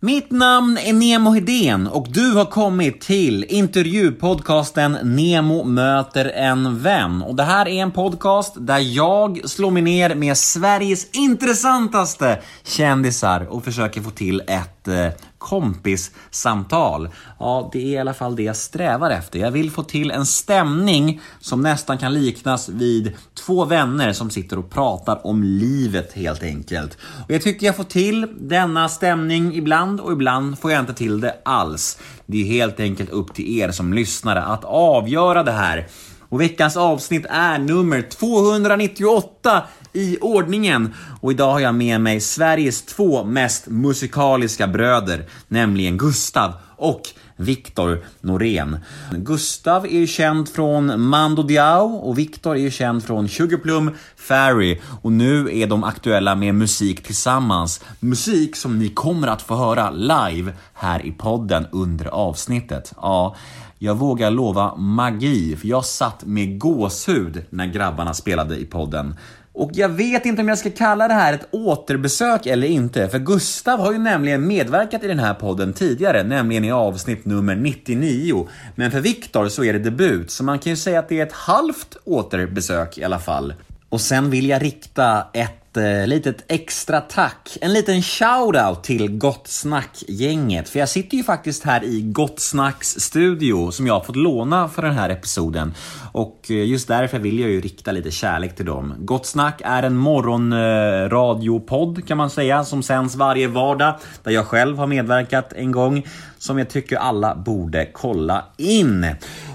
Mitt namn är Nemo Hedén och du har kommit till intervjupodcasten Nemo möter en vän. Och det här är en podcast där jag slår mig ner med Sveriges intressantaste kändisar och försöker få till ett eh, kompissamtal. Ja, det är i alla fall det jag strävar efter. Jag vill få till en stämning som nästan kan liknas vid två vänner som sitter och pratar om livet helt enkelt. Och jag tycker jag får till denna stämning ibland och ibland får jag inte till det alls. Det är helt enkelt upp till er som lyssnare att avgöra det här. Och veckans avsnitt är nummer 298 i ordningen. Och idag har jag med mig Sveriges två mest musikaliska bröder, nämligen Gustav och Viktor Norén. Gustav är ju känd från Mando Diao och Viktor är ju känd från Sugarplum Fairy och nu är de aktuella med musik tillsammans. Musik som ni kommer att få höra live här i podden under avsnittet. Ja, jag vågar lova magi, för jag satt med gåshud när grabbarna spelade i podden. Och jag vet inte om jag ska kalla det här ett återbesök eller inte, för Gustav har ju nämligen medverkat i den här podden tidigare, nämligen i avsnitt nummer 99. Men för Viktor så är det debut, så man kan ju säga att det är ett halvt återbesök i alla fall. Och sen vill jag rikta ett eh, litet extra tack, en liten shout-out till Gott Snack-gänget. För jag sitter ju faktiskt här i Gott Snacks studio som jag har fått låna för den här episoden. Och eh, just därför vill jag ju rikta lite kärlek till dem. Gott Snack är en morgonradiopodd kan man säga som sänds varje vardag där jag själv har medverkat en gång som jag tycker alla borde kolla in.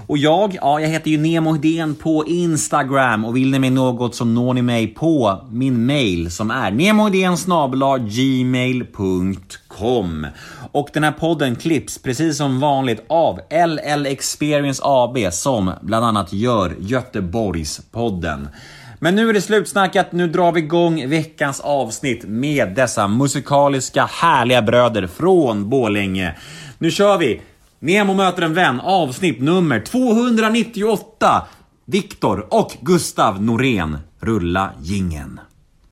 Och jag, ja, jag heter ju Nemo Hedén på Instagram och vill ni mig något så når ni mig på min mail som är gmail.com och den här podden klipps precis som vanligt av LL Experience AB som bland annat gör Göteborgspodden. Men nu är det slutsnackat, nu drar vi igång veckans avsnitt med dessa musikaliska härliga bröder från Borlänge. Nu kör vi! Nemo möter en vän, avsnitt nummer 298. Viktor och Gustav Norén. Rulla gingen.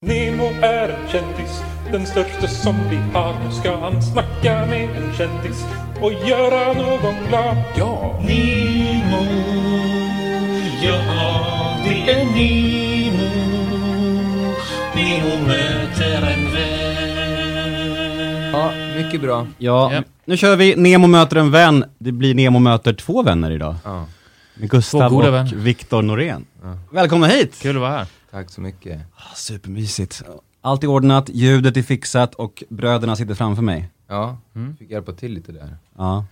Nemo är en kändis, den största som vi har. Nu ska han snacka med en kändis och göra någon glad. Ja! Nemo, ja det är Nemo. Nemo möter en vän. Ja, mycket bra. Ja, Ja. nu kör vi Nemo möter en vän. Det blir Nemo möter två vänner idag. Ja, Med Gustav och. Viktor Norén. Välkomna hit! Kul att vara här. tack så mycket. Ah, Supermysigt. Allt är ordnat, ljudet är fixat och bröderna sitter framför mig. Ja, fick hjälpa till lite där. Ja,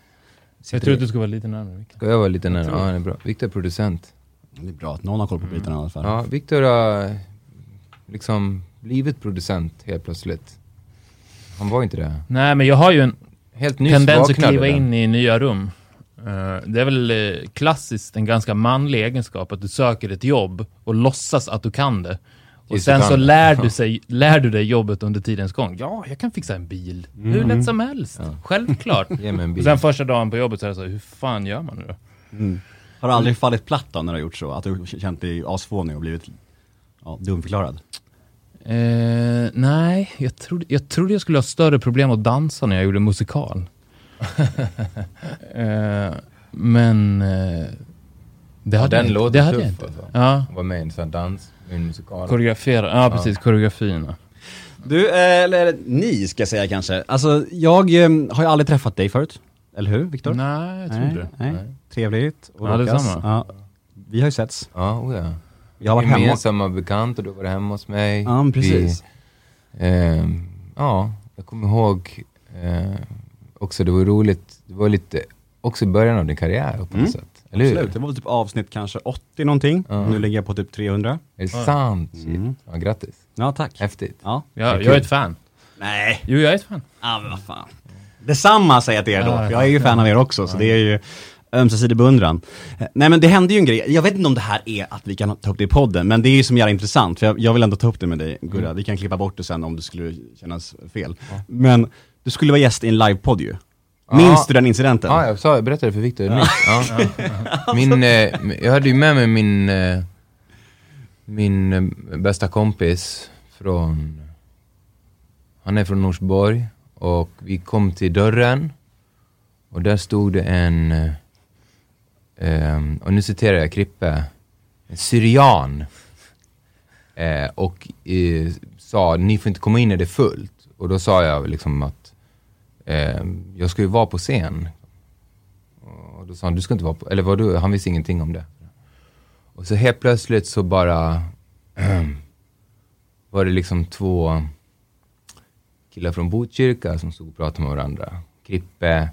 Jag tror att du ska vara lite närmare. Mikael. Ska jag vara lite nära? Ja, det är bra. Viktor är producent. det är bra att någon har koll på bitarna i alla fall. Ja, Viktor har liksom blivit producent helt plötsligt. Han var inte det. Nej, men jag har ju en Helt tendens att kliva den. in i nya rum. Eh, det är väl eh, klassiskt en ganska manlig egenskap att du söker ett jobb och låtsas att du kan det. Och sen så lär du, sig, lär du dig jobbet under tidens gång. Ja, jag kan fixa en bil. Hur lätt som helst. Självklart. Mig en Och sen första dagen på jobbet så är det så här, hur fan gör man nu då? Har du aldrig fallit platt då när du har gjort så? Att du känt dig asfånig och blivit ja, dumförklarad? Eh, nej, jag trodde, jag trodde jag skulle ha större problem att dansa när jag gjorde musikal. eh, men eh, det Ja, hade jag den låter det hade jag tuff inte. alltså. Ja, var med i en sån dans, en musikal. koreografera. Ja, precis. Koreografin. ja. Du, eh, eller ni ska jag säga kanske. Alltså, jag eh, har ju aldrig träffat dig förut. Eller hur, Viktor? Nej, jag trodde det. nej. Trevligt. Och Ja, detsamma. Ja, vi har ju setts. Ja, oh ja. Jag har varit hemma. Gemensamma bekanta, du var hemma hos mig. Ja, men precis. Vi, ehm, ja, jag kommer ihåg eh, också, det var roligt, det var lite, också början av din karriär på något Mm. sätt. Eller hur? Absolut, det var väl typ avsnitt kanske 80 någonting. Ja. Nu ligger jag på typ 300. Är det sant? Mm. Ja, grattis. Ja, tack. Häftigt. Ja. Ja, kul. jag är ett fan. Nej. Jo, jag är ett fan. Ja, men vad fan. Detsamma säger jag till er då, för jag är ju fan av er också, så det är ju ömsesidig beundran. Nej men det hände ju en grej, jag vet inte om det här är att vi kan ta upp det i podden, men det är ju som jävla intressant, för jag, jag vill ändå ta upp det med dig Gurra, vi kan klippa bort det sen om det skulle kännas fel. Men du skulle vara gäst i en livepodd ju. Minns du den incidenten? Ja, jag sa, jag berättade för Viktor nyss. Ja. Min, eh, jag hade ju med mig min, eh, min eh, bästa kompis från, han är från Norsborg Och vi kom till dörren och där stod det en, eh, ehm, och nu citerar jag Krippe, en syrian. Eh, och eh, sa, ni får inte komma in när det är fullt. Och då sa jag liksom att eh, jag ska ju vara på scen. Och då sa han, du ska inte vara på, eller vadå, han visste ingenting om det. Och så helt plötsligt så bara ehm, var det liksom två killar från Botkyrka som stod och pratade med varandra. Krippe,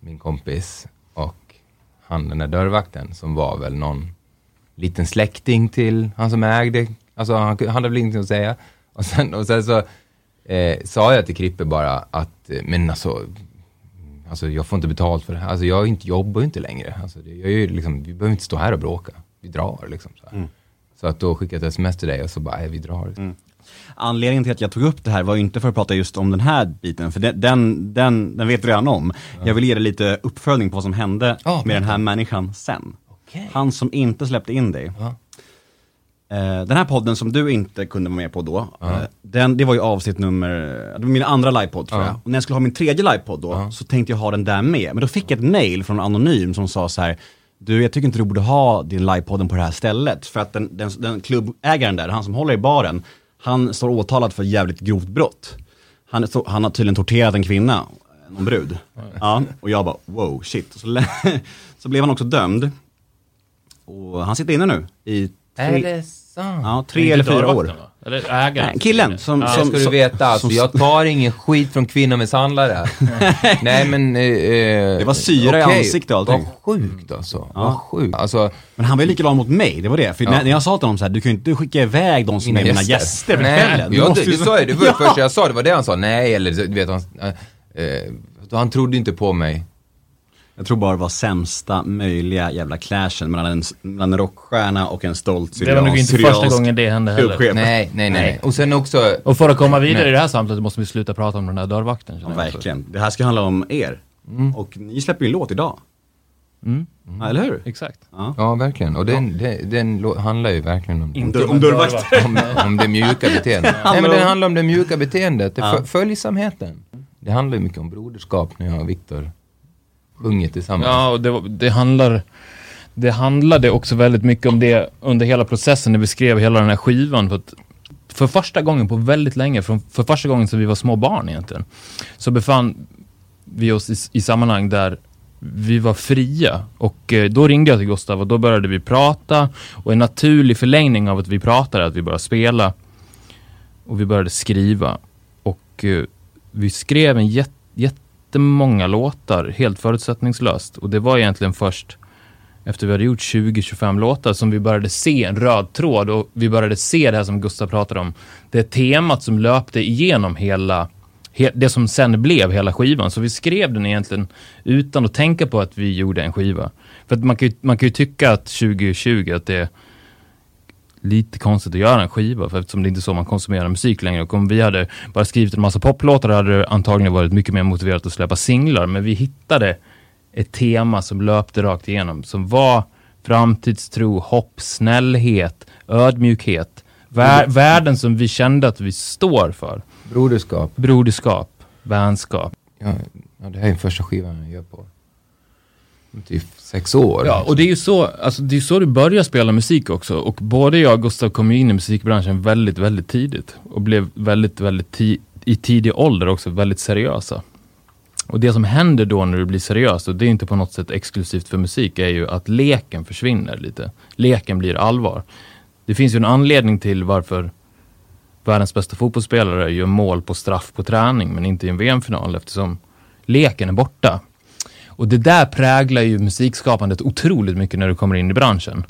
min kompis, och han den där dörrvakten som var väl någon liten släkting till han som ägde. Alltså han, han hade väl ingenting att säga. Och sen, och sen så eh, sa jag till Krippe bara att, eh, men alltså, alltså jag får inte betalt för det här. Alltså jag inte, jobbar ju inte längre. Alltså, det, jag är ju liksom, vi behöver inte stå här och bråka. Vi drar liksom. Så, här. så att då skickade jag ett sms till dig och så bara, "Nej, vi drar. Anledningen till att jag tog upp det här var ju inte för att prata just om den här biten, för den, den, den, den vet vi redan om. Jag vill ge dig lite uppföljning på vad som hände Ja, med den här människan sen. Okej. Han som inte släppte in dig. Ja. Eh, den här podden som du inte kunde vara med på då, eh, den, det var ju avsnitt nummer, det var min andra livepodd tror Ja. jag. Och när jag skulle ha min tredje livepodd då, så tänkte jag ha den där med. Men då fick jag ett mail från en anonym som sa så här. Du, jag tycker inte du borde ha din livepodden på det här stället. För att den, den, den klubbägaren där, han som håller i baren, han står åtalad för jävligt grovt brott. Han, han har tydligen torterat en kvinna, någon brud. Ja, och jag bara wow, shit. Så, så blev han också dömd. Och han sitter inne nu i tre, sant? ja, tre eller fyra år. Eller ägaren? Nej, killen som, Ja. som, ska du som, veta, alltså, jag tar ingen skit från kvinnomisshandlare. Nej men... Eh, det var syra i ansiktet och allting. Vad sjukt alltså. Vad sjukt. Alltså, Men han var ju likadan mot mig, det var det. För när, när jag sa till honom så här, du kan ju inte skicka iväg de som är mina gäster på Nej, kvällen. Du ja, ju- det sa jag, det var det första jag sa, det var det han sa. Nej, eller du vet, han, eh, eh, han trodde inte på mig. Jag tror bara det var sämsta möjliga jävla clashen mellan en, mellan en rockstjärna och en stolt Det var nog inte syriansk första gången det hände heller. Nej, nej, nej. nej. Och sen också, Och för att komma vidare Nej. i det här samtalet måste vi sluta prata om den här dörrvakten. Ja, verkligen. Det här ska handla om er. Och ni släpper ju en låt idag. Mm. Ja, eller hur? Exakt. ja verkligen. Och den, den, den handlar ju verkligen om, Om, dörr, om dörrvakt. om, om det mjuka beteendet. Nej men den handlar om det mjuka beteendet, det följsamheten. Det handlar ju mycket om broderskap när jag och Viktor sjunger tillsammans. Ja, och det, det handlar... Det handlade också väldigt mycket om det under hela processen när vi skrev hela den här skivan. För, att, för första gången på väldigt länge, för, för första gången sedan vi var små barn egentligen, så befann vi oss i, i sammanhang där vi var fria. Och eh, då ringde jag till Gustav och då började vi prata. Och en naturlig förlängning av att vi pratade är att vi började spela. Och vi började skriva. Och eh, vi skrev en jät, jättemånga låtar helt förutsättningslöst. Och det var egentligen först efter vi hade gjort 20-25 låtar som vi började se en röd tråd och vi började se det här som Gustav pratade om. Det temat som löpte igenom hela, he, det som sen blev hela skivan. Så vi skrev den egentligen utan att tänka på att vi gjorde en skiva. För att man kan ju, man kan ju tycka att 2020 att det är lite konstigt att göra en skiva för eftersom det inte är så man konsumerar musik längre. Och om vi hade bara skrivit en massa poplåtar hade det antagligen varit mycket mer motiverat att släppa singlar. Men vi hittade ett tema som löpte rakt igenom som var framtidstro, hopp, snällhet, ödmjukhet. Vär, värden som vi kände att vi står för. Broderskap. Broderskap, vänskap. Ja, ja, det här är den första skivan jag gör på typ sex år. Ja, och det är ju så, alltså det är så du börjar spela musik också. Och både jag och Gustav kom ju in i musikbranschen väldigt, väldigt tidigt. Och blev väldigt, väldigt ti- i tidig ålder också väldigt seriösa. Och det som händer då när du blir seriös, och det är inte på något sätt exklusivt för musik, är ju att leken försvinner lite. Leken blir allvar. Det finns ju en anledning till varför världens bästa fotbollsspelare gör mål på straff på träning, men inte i en VM-final, eftersom leken är borta. Och det där präglar ju musikskapandet otroligt mycket när du kommer in i branschen.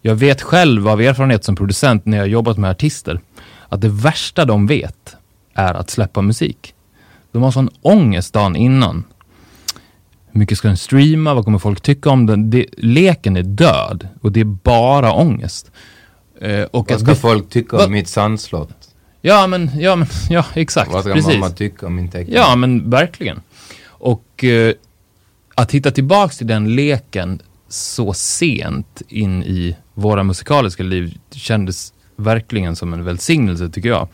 Jag vet själv av erfarenhet som producent när jag har jobbat med artister, att det värsta de vet är att släppa musik. De har sån ångest dagen innan. Hur mycket ska den streama? Vad kommer folk tycka om den? Det, leken är död och det är bara ångest. Eh, och Vad ska bef- folk tycka Vad- om mitt sandslott? Ja, men, ja, men, ja, exakt. Vad ska precis. mamma tycka om min teckning? Ja, men verkligen. Och eh, att hitta tillbaks till den leken så sent in i våra musikaliska liv kändes verkligen som en välsignelse tycker jag.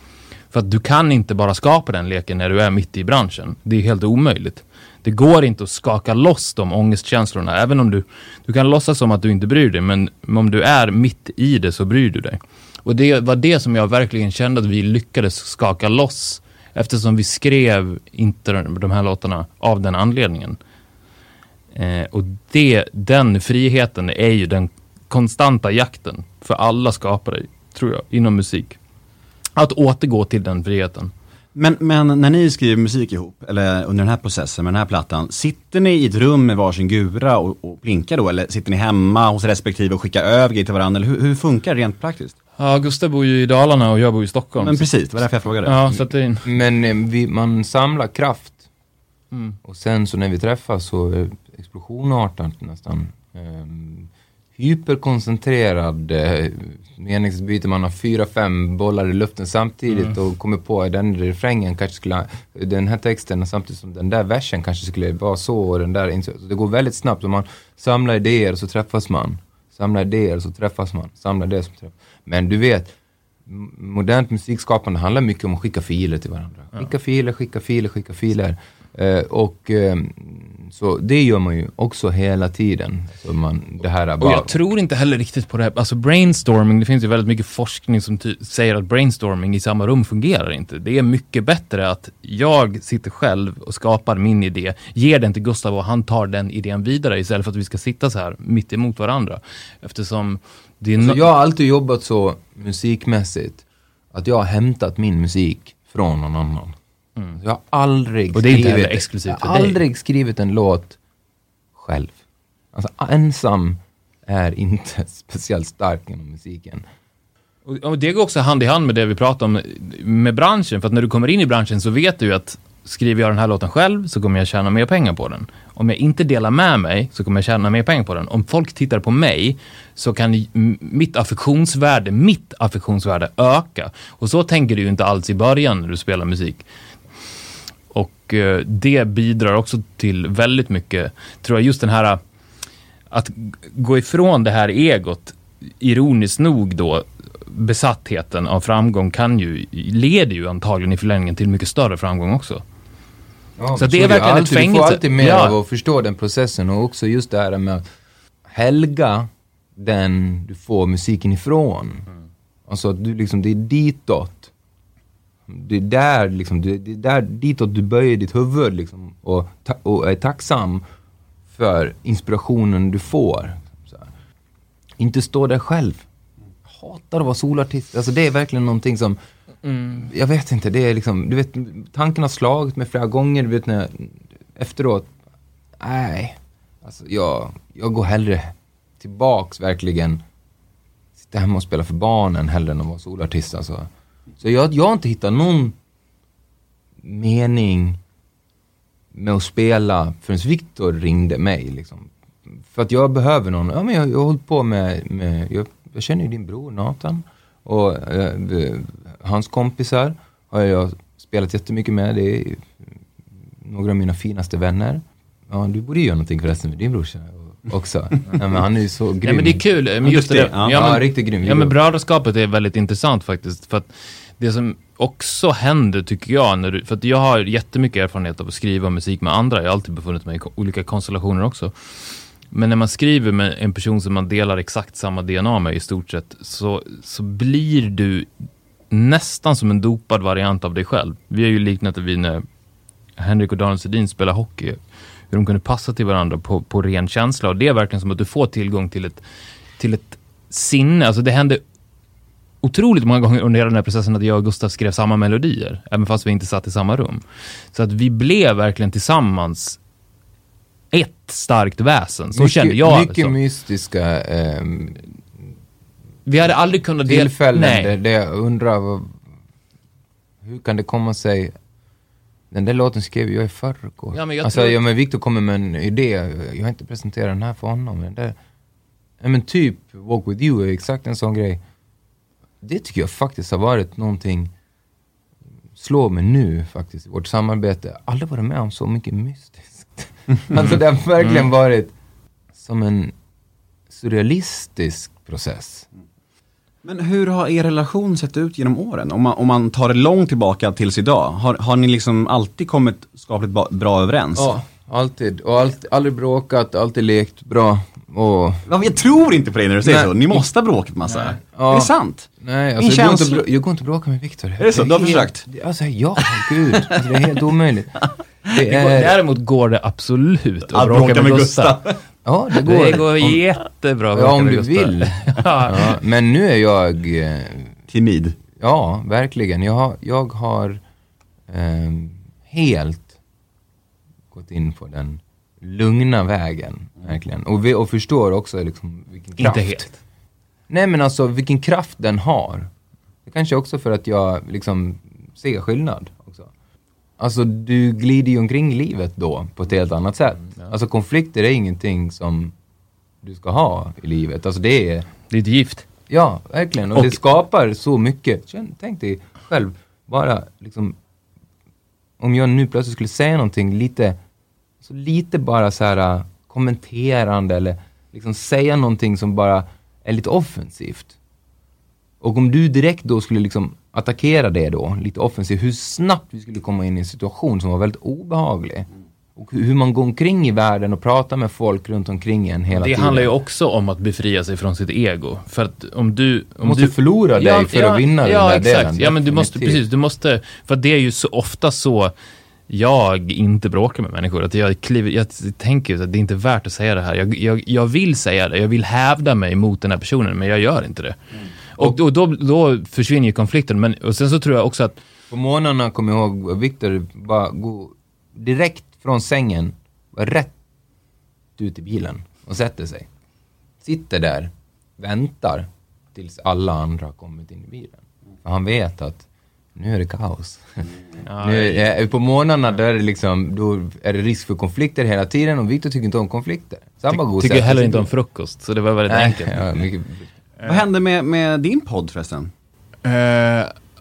För att du kan inte bara skapa den leken när du är mitt i branschen. Det är helt omöjligt. Det går inte att skaka loss de ångestkänslorna, även om du, du kan låtsas som att du inte bryr dig, men om du är mitt i det så bryr du dig. Och det var det som jag verkligen kände att vi lyckades skaka loss, eftersom vi skrev inte de här låtarna av den anledningen. Eh, och det, den friheten är ju den konstanta jakten för alla skapare, tror jag, inom musik. Att återgå till den friheten. Men, men när ni skriver musik ihop, eller under den här processen med den här plattan, sitter ni i ett rum med varsin gura och, och plinkar då? Eller sitter ni hemma hos respektive och skickar över grejer till varandra? Eller hur, hur funkar det rent praktiskt? Ja, Gustav bor ju i Dalarna och jag bor i Stockholm. Men precis, det var därför jag frågade. Ja, så att det är en... Men eh, vi, man samlar kraft. Mm. Och sen så när vi träffas så explosionartat nästan. Um, hyperkoncentrerad eh, meningsbyte. Man har fyra, fem bollar i luften samtidigt och kommer på att den refrängen kanske skulle, den här texten samtidigt som den där versen kanske skulle vara så och den där så. Så Det går väldigt snabbt och man samlar idéer och så träffas man. Samlar idéer och så träffas man. Samlar det som träffas. Men du vet, modernt musikskapande handlar mycket om att skicka filer till varandra. Skicka filer, skicka filer, skicka filer. Eh, och ehm, så det gör man ju också hela tiden. Så man, det här är Och bara... jag tror inte heller riktigt på det här, alltså brainstorming, det finns ju väldigt mycket forskning som säger att brainstorming i samma rum fungerar inte. Det är mycket bättre att jag sitter själv och skapar min idé, ger den till Gustav och han tar den idén vidare istället för att vi ska sitta så här mitt emot varandra. Eftersom det är Så no- jag har alltid jobbat så musikmässigt att jag har hämtat min musik från någon annan. Jag har aldrig Mm. Och det är inte skrivit, heller exklusivt jag för har dig. aldrig skrivit en låt själv. Alltså ensam är inte speciellt stark inom musiken. Och, och det går också hand i hand med det vi pratar om med branschen, för att när du kommer in i branschen så vet du ju att skriver jag den här låten själv så kommer jag tjäna mer pengar på den. Om jag inte delar med mig så kommer jag tjäna mer pengar på den. Om folk tittar på mig så kan mitt affektionsvärde, mitt affektionsvärde öka. Och så tänker du ju inte alls i början när du spelar musik. Och eh, det bidrar också till väldigt mycket, tror jag, just den här att gå ifrån det här egot, ironiskt nog då, besattheten av framgång kan ju, leder ju antagligen i förlängningen till mycket större framgång också. Ja, Så det är verkligen ett alltid, Du fängelse. får alltid mer Ja. av att förstå den processen och också just det här med att helga den du får musiken ifrån. Alltså att du liksom, det är ditåt. Det är där liksom, det det är där ditåt du böjer ditt huvud liksom och, ta, och är tacksam för inspirationen du får. Inte stå där själv. Jag hatar att vara solartist. Alltså det är verkligen någonting som jag vet inte, det är liksom, du vet, tanken har slagit mig flera gånger, du vet när jag, efteråt, nej, alltså jag, jag går hellre tillbaks verkligen, sitta hemma och spela för barnen hellre än att vara solartist alltså. Så jag, jag har inte hittat någon mening med att spela förrän Viktor ringde mig liksom. För att jag behöver någon, ja men jag, jag har hållit på med, med jag, jag känner ju din bror Nathan och eh, hans kompisar har jag spelat jättemycket med. Det är några av mina finaste vänner. Ja, du borde ju göra någonting förresten med din brorsa och- också. ja, men han är ju så grym. Ja, men det är kul, men just det ja. ja, men, Ja, riktigt grym. Ja, men brödraskapet är väldigt intressant faktiskt. För att det som också händer, tycker jag, när du, för att jag har jättemycket erfarenhet av att skriva musik med andra. Jag har alltid befunnit mig i olika konstellationer också. Men när man skriver med en person som man delar exakt samma DNA med i stort sett, så, så blir du nästan som en dopad variant av dig själv. Vi har ju liknat det vid när Henrik och Daniel Sedin spelar hockey. Hur de kunde passa till varandra på, på ren känsla. Och det är verkligen som att du får tillgång till ett, till ett sinne. Alltså det hände otroligt många gånger under hela den här processen att jag och Gustav skrev samma melodier, även fast vi inte satt i samma rum. Så att vi blev verkligen tillsammans ett starkt väsen. Så mycket, kände jag. Mycket alltså. mystiska ehm, Vi hade aldrig kunnat dela... tillfällen Nej. där, jag undrar hur kan det komma sig den där låten skrev jag i förrgår. Ja, men jag alltså, tror- ja, men Victor kommer med en idé, jag har inte presenterat den här för honom. Men, det, ja, men typ Walk With You är exakt en sån grej. Det tycker jag faktiskt har varit någonting, slår mig nu faktiskt i vårt samarbete. Aldrig varit med om så mycket mystiskt. alltså det har verkligen Mm. varit som en surrealistisk process. Men hur har er relation sett ut genom åren? Om man, om man tar det långt tillbaka tills idag, har, har ni liksom alltid kommit skapligt bra överens? Ja, alltid. Och allt, aldrig bråkat, alltid lekt bra. Och Jag tror inte på dig när du säger Nej. så, ni måste ha bråkat massa. Ja. Är det sant? Nej, alltså, jag, går inte, känsla- jag går inte att bråka med Viktor. Är det så? Du har helt- försökt? det- Alltså, ja, gud. Alltså, det är helt omöjligt. Det Det är, däremot går det absolut att Att bråka med Gustav. Ja, det går. Det går Om- jättebra Ja, om du vill. ja. Men nu är jag, eh, Timid. ja, verkligen. Jag har, jag har ehm, helt gått in på den lugna vägen, verkligen. Och, vi, och förstår också liksom vilken kraft. Inte helt. Nej men alltså vilken kraft den har. Det kanske också för att jag liksom ser skillnad. Alltså du glider ju omkring livet då på ett helt annat sätt. Alltså konflikter är ingenting som du ska ha i livet. Alltså det är, Det är ett gift. ja verkligen. Och, Och- det skapar så mycket. Känn, tänk dig själv, bara liksom om jag nu plötsligt skulle säga någonting lite, så lite bara så här äh, kommenterande eller liksom säga någonting som bara är lite offensivt. Och om du direkt då skulle liksom attackera det då, lite offensivt, hur snabbt vi skulle komma in i en situation som var väldigt obehaglig. Och hur man går omkring i världen och pratar med folk runt omkring en hela Det tiden. handlar ju också om att befria sig från sitt ego. För att om du... Du Om måste du förlora dig för att vinna ja, den där exakt. delen. Ja, men du måste, precis, du måste, för det är ju så ofta så jag inte bråkar med människor. Att jag, kliver, jag tänker att det är inte värt att säga det här. Jag, jag, jag vill säga det, jag vill hävda mig mot den här personen, men jag gör inte det. Och, då, då, då försvinner ju konflikten. Men, och sen så tror jag också att På morgnarna kommer jag ihåg Viktor bara gå direkt från sängen, rätt ut i bilen och sätter sig. Sitter där, väntar tills alla andra har kommit in i bilen. För han vet att nu är det kaos. nu är, på morgnarna då är det liksom, då är det risk för konflikter hela tiden och Viktor tycker inte om konflikter. Så han bara går och tycker heller inte om frukost, så det var väldigt enkelt. ja, mycket, Vad hände med, med din podd förresten? Eh,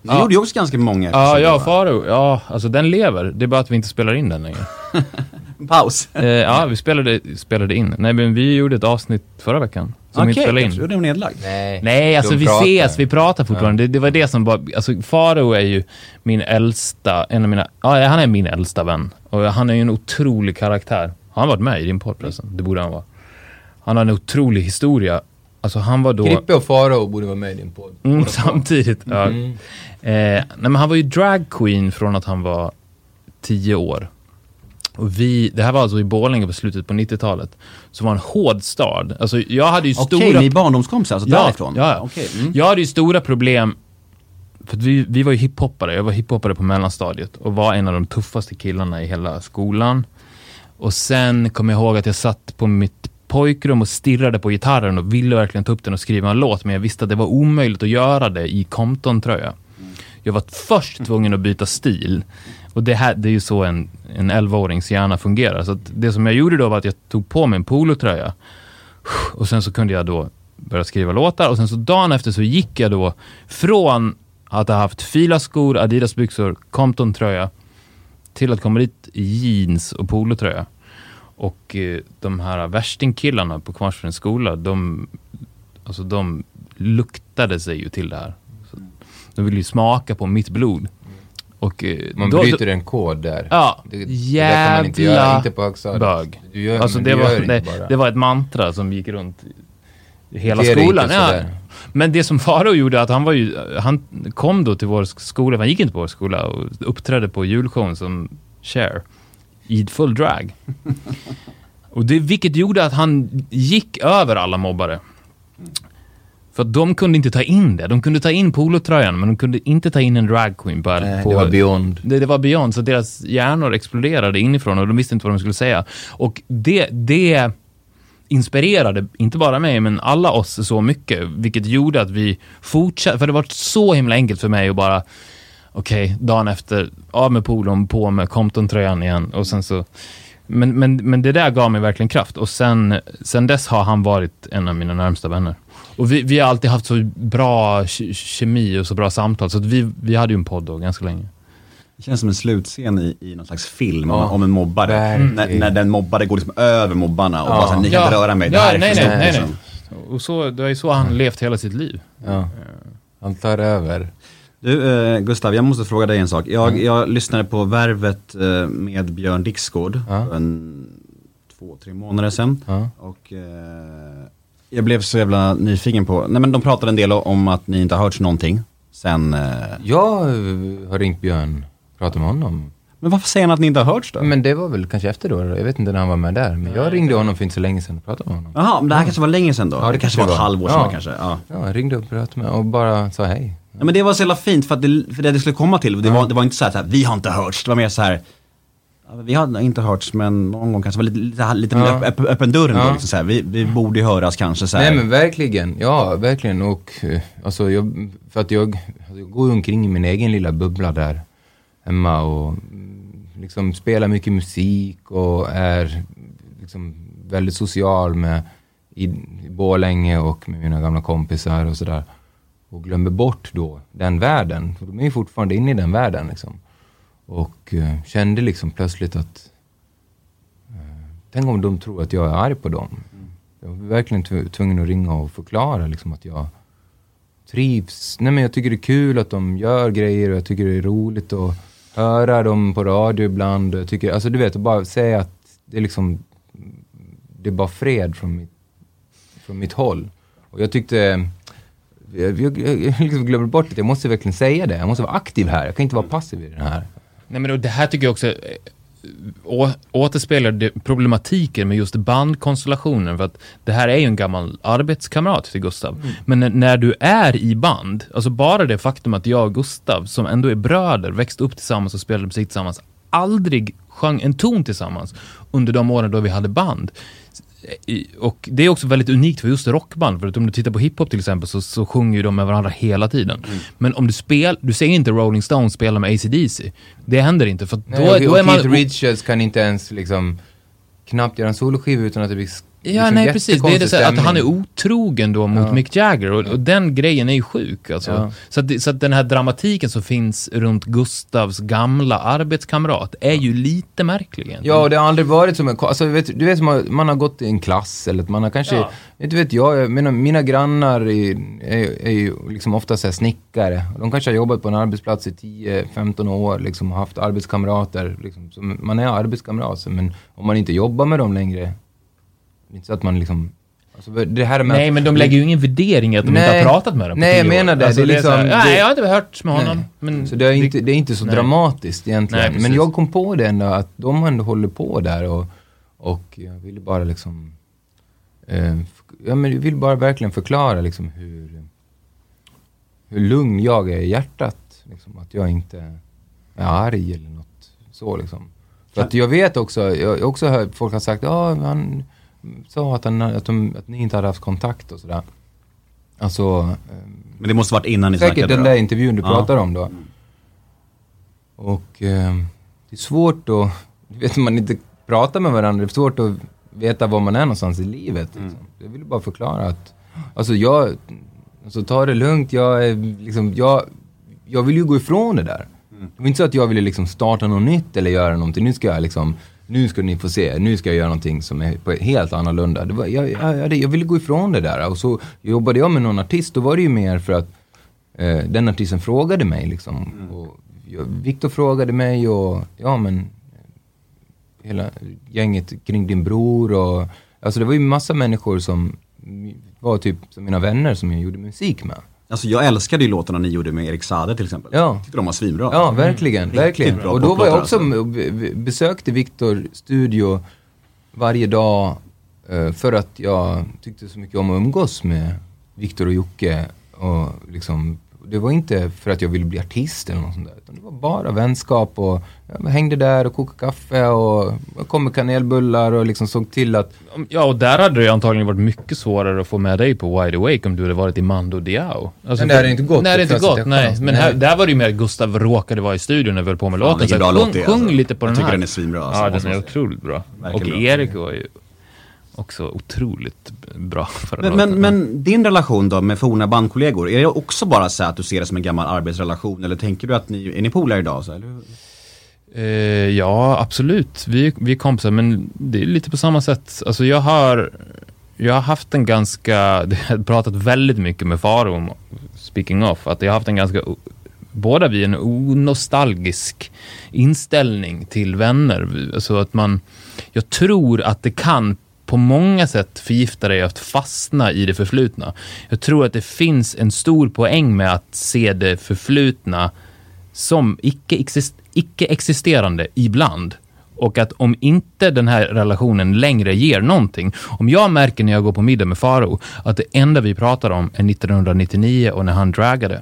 Ni gjorde ju också ganska många Ja, episoder, ja, va? Faro. Ja, alltså den lever. Det är bara att vi inte spelar in den längre. Paus. Eh, ja, vi spelade, spelade in. Nej, men vi gjorde ett avsnitt förra veckan. Som vi inte Okej, spelade jag in. trodde det var nedlagd. nej, Nej, alltså vi pratar. ses, vi pratar fortfarande. Det, det var det som var, alltså Faro är ju min äldsta, en av mina, ja han är min äldsta vän. Och han är ju en otrolig karaktär. Har han varit med i din podd förresten? Det borde han vara. Han har en otrolig historia. Alltså han var då... Krippe och Farao borde vara med i din podd. Mm, samtidigt. Ja. Mm. Eh, nej, men han var ju drag queen från att han var 10 år. Och vi, det här var alltså i Borlänge på slutet på 90-talet. Som var en hård stad. Alltså jag hade ju Okej, stora... ni är barndomskompisar, alltså Ja, därifrån? ja. Okej. Mm. Jag hade ju stora problem, för vi, vi var ju hiphoppare, jag var hiphoppare på mellanstadiet och var en av de tuffaste killarna i hela skolan. Och sen kommer jag ihåg att jag satt på mitt pojkrum och stirrade på gitarren och ville verkligen ta upp den och skriva en låt, men jag visste att det var omöjligt att göra det i Compton-tröja. Jag var först tvungen att byta stil. Och det, här, det är ju så en, en 11-årings hjärna fungerar. Så att det som jag gjorde då var att jag tog på mig en polotröja. Och sen så kunde jag då börja skriva låtar och sen så dagen efter så gick jag då från att ha haft Fila-skor, Adidas-byxor, Compton-tröja till att komma dit i jeans och polotröja. Och eh, de här värstingkillarna på Kvarnsvedens skola, de, alltså de luktade sig ju till det här. De ville ju smaka på mitt blod. Och, eh, Man då- bryter en kod där. Ja, Det, det där kan man inte göra, jävla inte på högstadiet. bög. Du gör, Alltså det du var, det, det var ett mantra som gick runt hela Det skolan. Ja. Men det som Faro gjorde, att han var ju, han kom då till vår skola, han gick inte på vår skola och uppträdde på julshowen som Cher i full drag. och det, vilket gjorde att han gick över alla mobbare. För att de kunde inte ta in det. De kunde ta in polotröjan, men de kunde inte ta in en dragqueen på, Nej, på det var beyond. det, det var beyond, så deras hjärnor exploderade inifrån och de visste inte vad de skulle säga. Och det, det inspirerade, inte bara mig, men alla oss så mycket, vilket gjorde att vi fortsatte, för det var så himla enkelt för mig att bara, okej, dagen efter, av med polon, på med Compton-tröjan igen och sen så men, men, men det där gav mig verkligen kraft och sen, sen dess har han varit en av mina närmsta vänner. Och vi, vi har alltid haft så bra ke- kemi och så bra samtal, så att vi, vi hade ju en podd då ganska länge. Det känns som en slutscen i, i någon slags film Ja, om, en mobbare. När, när den mobbare går liksom över mobbarna och Ja. bara såhär, ni kan inte röra mig, det ja, här är nej, för nej, stort", nej, liksom. nej. Och så, det är ju så han levt hela sitt liv. Ja. Han tar över. Du eh, Gustav, jag måste fråga dig en sak. Jag, jag lyssnade på Värvet eh, med Björn Dixgård Ja. för en två, tre månader sedan. Ja. Och eh, jag blev så jävla nyfiken på, nej men de pratade en del om att ni inte har hört någonting sen, eh, Jag eh, har ringt Björn, pratat med honom. men varför säger han att ni inte har hörts då? Men det var väl kanske efter då, jag vet inte när han var med där. Men jag ringde honom för inte så länge sedan och pratade med honom. Jaha, men det här kanske var länge sedan då? Ja, det, det kanske var ett halvår sedan Ja. kanske? Ja. Ja, jag ringde och pratade med och bara sa hej. Ja, men det var så jävla fint för att det, för det det skulle komma till, det, var, det var inte så här, så här, vi har inte hörts, det var mer så här vi har inte hörts men någon gång kanske var lite, lite, lite Ja. öpp, öppen dörren då, Ja. liksom, så här. Vi, vi borde ju höras kanske så här. Nej men verkligen, ja verkligen och eh, alltså jag, för att jag, alltså, jag går omkring i min egen lilla bubbla där hemma och mm, liksom spelar mycket musik och är liksom väldigt social med i, i Borlänge och med mina gamla kompisar och sådär. Och glömmer bort då den världen, för de är ju fortfarande inne i den världen liksom. Och eh, kände liksom plötsligt att eh, Tänk om de tror att jag är arg på dem. Jag var verkligen tv- tvungen att ringa och förklara liksom att jag trivs. Nej men jag tycker det är kul att de gör grejer och jag tycker det är roligt att höra dem på radio ibland. Jag tycker, alltså du vet, att bara säga att det är liksom, det är bara fred från mitt, från mitt håll. Och jag tyckte, jag, jag, jag liksom glömmer bort att jag måste verkligen säga det. Jag måste vara aktiv här, jag kan inte vara passiv i det här. Nej men det här tycker jag också eh, å, återspeglar det- problematiken med just bandkonstellationen. För att det här är ju en gammal arbetskamrat till Gustav. Men när, när du är i band, alltså bara det faktum att jag och Gustav, som ändå är bröder, växte upp tillsammans och spelade musik tillsammans, aldrig sjöng en ton tillsammans under de åren då vi hade band. Och det är också väldigt unikt för just rockband, för att om du tittar på hiphop till exempel så, så sjunger ju de med varandra hela tiden. Men om du spelar, du ser inte Rolling Stones spela med AC/DC Det händer inte, för då, Nej, och, då och är man... Keith Richards kan inte ens liksom knappt göra en soloskiva utan att det blir Ja, liksom nej precis. Det är det så att han är otrogen då mot Ja. Mick Jagger och, och den grejen är ju sjuk alltså. Ja. Så, att, så att den här dramatiken som finns runt Gustavs gamla arbetskamrat är ju lite märklig egentligen. Ja, och det har aldrig varit som en... Alltså, vet, du vet, man, man har gått i en klass eller att man har kanske... Ja. Inte vet jag, menar, mina grannar är, är, är ju liksom ofta så här snickare. De kanske har jobbat på en arbetsplats i 10-15 år, liksom haft arbetskamrater. Liksom, man är arbetskamrater, men om man inte jobbar med dem längre, det är inte så att man liksom... Alltså, det här med Nej, men de lägger ju ingen värdering i att de Nej. inte har pratat med dem på Nej, jag menar det. Alltså, Det är så här, liksom- Nej, det- jag har inte hört med honom. Nej. Men Så det är, inte, det är inte så Nej. dramatiskt egentligen. Nej, men jag kom på det ändå att de ändå håller på där och, och jag ville bara liksom... Eh, ja, men jag vill bara verkligen förklara liksom hur, hur lugn jag är i hjärtat. Liksom, att jag inte är arg eller något så liksom. För att jag vet också, jag också hört folk har sagt, ja han sa att, han, att, de, att ni inte hade haft kontakt och sådär. Alltså, ehm, Men det måste varit innan ni Säkert snackade den då. där intervjun du Ja. pratar om då. Och eh, det är svårt att, du vet man inte pratar med varandra, det är svårt att veta var man är någonstans i livet. Liksom. Jag vill bara förklara att, alltså jag, alltså ta det lugnt, jag är liksom, jag, jag vill ju gå ifrån det där. Det var inte så att jag ville liksom starta något nytt eller göra någonting, nu ska jag liksom, nu ska ni få se, nu ska jag göra någonting som är helt annorlunda. Det var, jag, jag, jag, ville gå ifrån det där och så jobbade jag med någon artist, då var det ju mer för att eh, den artisten frågade mig liksom. Och jag, Victor frågade mig och ja men hela gänget kring din bror och alltså det var ju massa människor som var typ som mina vänner som jag gjorde musik med. Alltså jag älskade ju låtarna ni gjorde med Erik Saade till exempel. Ja. Tyckte de var svinbra. Ja, verkligen, verkligen. bra Och då var jag också, alltså. besökte Victor studio varje dag eh, för att jag tyckte så mycket om att umgås med Victor och Jocke. Och liksom, det var inte för att jag ville bli artist eller något sånt där, utan det var bara vänskap och jag hängde där och kokade kaffe och jag kom med kanelbullar och liksom såg till att Ja, och där hade det ju antagligen varit mycket svårare att få med dig på Wide Awake om du hade varit i Mando Diao. Alltså, Men det hade inte gått, Nej, det inte gått. Nej, men här, där var det ju mer att Gustav råkade vara i studion när vi höll på med låten. vilken Så bra sjung, låt är, sjung alltså. lite på Jag den tycker här. den är svinbra, alltså, Ja, den är jag otroligt bra. Verkligen och bra. Erik var ju också otroligt bra för Men, men, men din relation då med forna bandkollegor, är det också bara så att du ser det som en gammal arbetsrelation eller tänker du att ni, är ni polare idag? Så, eller? Eh, ja, absolut. Vi, vi är kompisar, men det är lite på samma sätt. Alltså jag har, jag har haft en ganska, jag har pratat väldigt mycket med Faro om, speaking of, att jag har haft en ganska, båda vi en onostalgisk inställning till vänner. Så att man, jag tror att det kan på många sätt förgifta dig att fastna i det förflutna. Jag tror att det finns en stor poäng med att se det förflutna som icke-existerande icke-existerande ibland. Och att om inte den här relationen längre ger någonting. Om jag märker när jag går på middag med Faro att det enda vi pratar om är 1999 och när han dragade.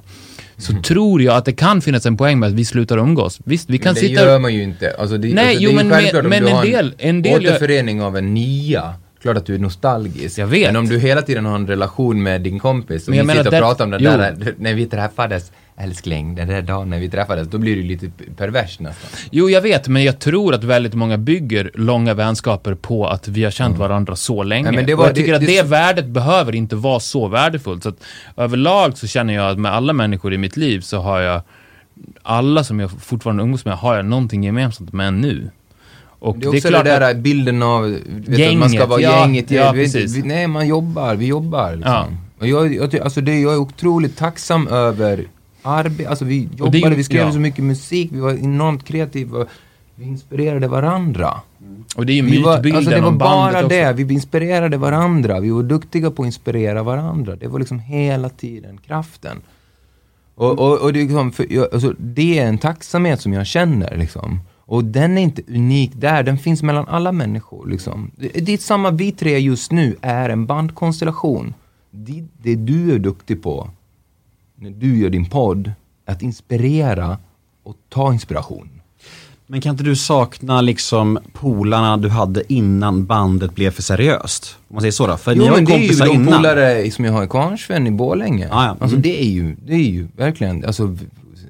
Så tror jag att det kan finnas en poäng med att vi slutar umgås. Visst, vi kan Men det sitta... gör man ju inte. Alltså det, Nej, alltså jo, det är ju men- självklart om men du en del- en del återförening av en nia. Klart att du är nostalgisk. Jag vet. Men om du hela tiden har en relation med din kompis och Men jag ni sitter och det- pratar om den jo. där, när vi träffades, älskling, den där dagen när vi träffades, då blir du lite pervers nästan. Jo, jag vet, men jag tror att väldigt många bygger långa vänskaper på att vi har känt varandra så länge. Men det och var- jag tycker det- att det- det värdet behöver inte vara så värdefullt. Så att överlag så känner jag att med alla människor i mitt liv så har jag, alla som jag fortfarande umgås med, har jag någonting gemensamt med nu. Och Det är också det där bilden av, vet, att man ska Gänget, vara ja, gänget. ja, vi, vi, nej, man jobbar, vi jobbar liksom. Ja. Och jag, jag, alltså det, jag är otroligt tacksam över arbete, alltså vi är ju- jobbade, vi skrev ja. så mycket musik, vi var enormt kreativa, vi inspirerade varandra. Och det är ju Vi var, mytbilden alltså det var bara också. det, vi inspirerade varandra, vi var duktiga på att inspirera varandra. Det var liksom hela tiden kraften. Och, och, och det, är liksom, för, jag, alltså, det är en tacksamhet som jag känner liksom. Och den är inte unik där, den finns mellan alla människor liksom. Det, det är samma, vi tre just nu är en bandkonstellation. Det, det du är duktig på, när du gör din podd, att inspirera och ta inspiration. Men kan inte du sakna liksom polarna du hade innan bandet blev för seriöst? Om man säger så då, för ni Jo var men det är ju kompisar de innan. polare som jag har i Kvarnsveden i Borlänge. Ah, ja. Alltså Mm. det är ju, det är ju verkligen, alltså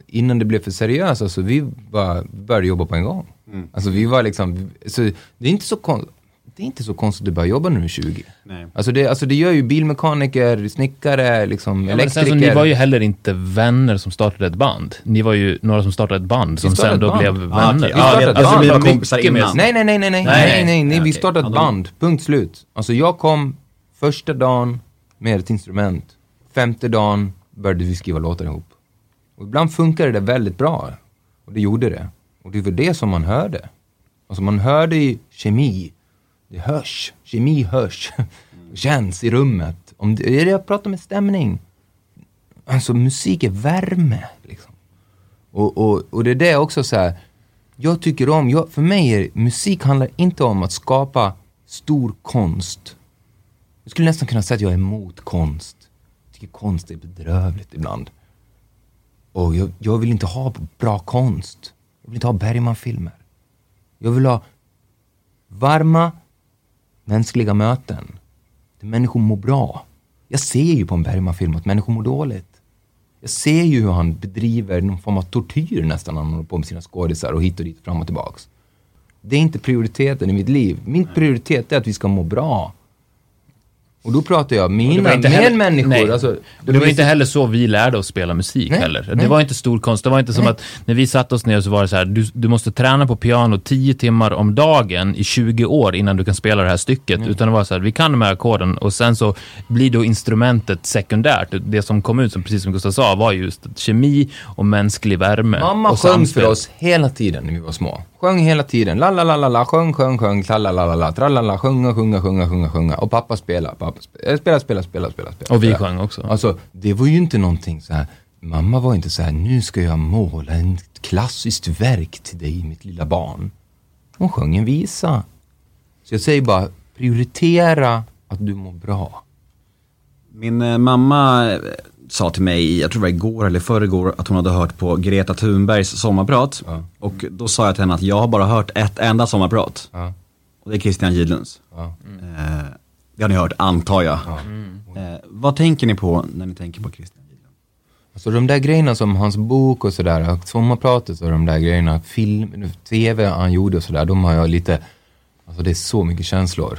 innan det blev för seriöst, alltså vi bara började jobba på en gång. Mm. Alltså vi var liksom, så det är inte så konstigt. Det är inte så konstigt att du börjar jobba när du är 20. Nej. Alltså det, alltså det gör ju bilmekaniker, snickare, liksom Ja, men sen elektriker. så, ni var ju heller inte vänner som startade ett band. Ni var ju några som startade ett band som sen då band. blev Ah, vänner. Vi startade Ja, ett alltså, vi var kompisar innan. Nej, nej, nej, nej, nej, Nej, nej, nej, vi startade ett band, punkt slut. Alltså jag kom första dagen med ett instrument, femte dagen började vi skriva låtar ihop. Och ibland funkade det väldigt bra, och det gjorde det. Och det var det som man hörde. Alltså man hörde i kemi, det hörs, kemi hörs, känns i rummet. Om det, jag pratar med stämning. Alltså musik är värme, liksom. Och, och, och det är det också så här. Jag tycker om, jag, för mig är musik handlar inte om att skapa stor konst. Jag skulle nästan kunna säga att jag är emot konst. Jag tycker konst är bedrövligt ibland. Och jag, jag vill inte ha bra konst. Jag vill inte ha Bergman-filmer. Jag vill ha varma, mänskliga möten. Där människor mår bra. Jag ser ju på en Bergman-film att människor mår dåligt. Jag ser ju hur han bedriver någon form av tortyr nästan när han håller på med sina skådisar och hit och dit, fram och tillbaks. Det är inte prioriteten i mitt liv. Min prioritet är att vi ska må bra. Och då pratar jag det mina var inte heller- medmänniskor. Nej. Alltså, Och det var inte heller så vi lärde oss spela musik Nej, heller. Det nej. var inte stor konst. Det var inte som Nej. att när vi satte oss ner så var det så här, du, du måste träna på piano 10 timmar om dagen i 20 år innan du kan spela det här stycket. Utan det var så här, vi kan de här ackorden och sen så blir då instrumentet sekundärt. Det som kom ut, som, precis som Gustav sa, var just kemi och mänsklig värme. Mamma sjöng för oss hela tiden när vi var små. Sjöng hela tiden. La la la la la, sjöng, sjöng, sjöng, la la la la la, tralala, sjunga, sjunga, sjunga, sjunga, sjunga. Och pappa spela, pappa spela, spela, spela, spela, spela. spela Och vi sjöng också. Alltså, det var ju inte någonting så här. Mamma var inte så här, nu ska jag måla en klassiskt verk till dig, mitt lilla barn. Hon sjöng en visa. Så jag säger bara, prioritera att du mår bra. Min eh, mamma eh, sa till mig, jag tror det var igår eller förrgår, att hon hade hört på Greta Thunbergs sommarprat. Och då sa jag till henne att jag har bara hört ett enda sommarprat. Ja. Och det är Christian Gidlunds. Ja. Eh, det har ni hört, antar jag. Eh, vad tänker ni på när ni tänker på Christian Gidlund? Alltså de där grejerna som hans bok och sådär, sommarpratet och de där grejerna, film, tv han gjorde och sådär, de har jag lite, alltså det är så mycket känslor.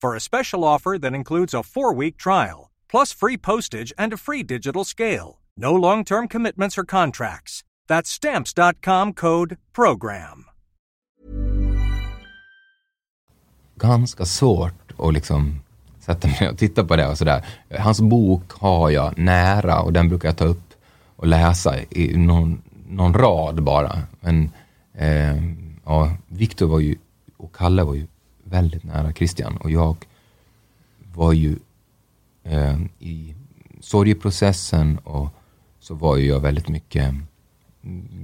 for a special offer that includes a four week trial, plus free postage and a free digital scale. No long term commitments or contracts. That's Stamps.com code PROGRAM. ganska svårt att liksom sätta mig och titta på det och sådär. Hans bok har jag nära och den brukar jag ta upp och läsa i någon, någon rad bara. Men eh, ja, Viktor var ju, och Kalle var ju väldigt nära Christian och jag var ju eh, i sorgeprocessen och så var ju jag väldigt mycket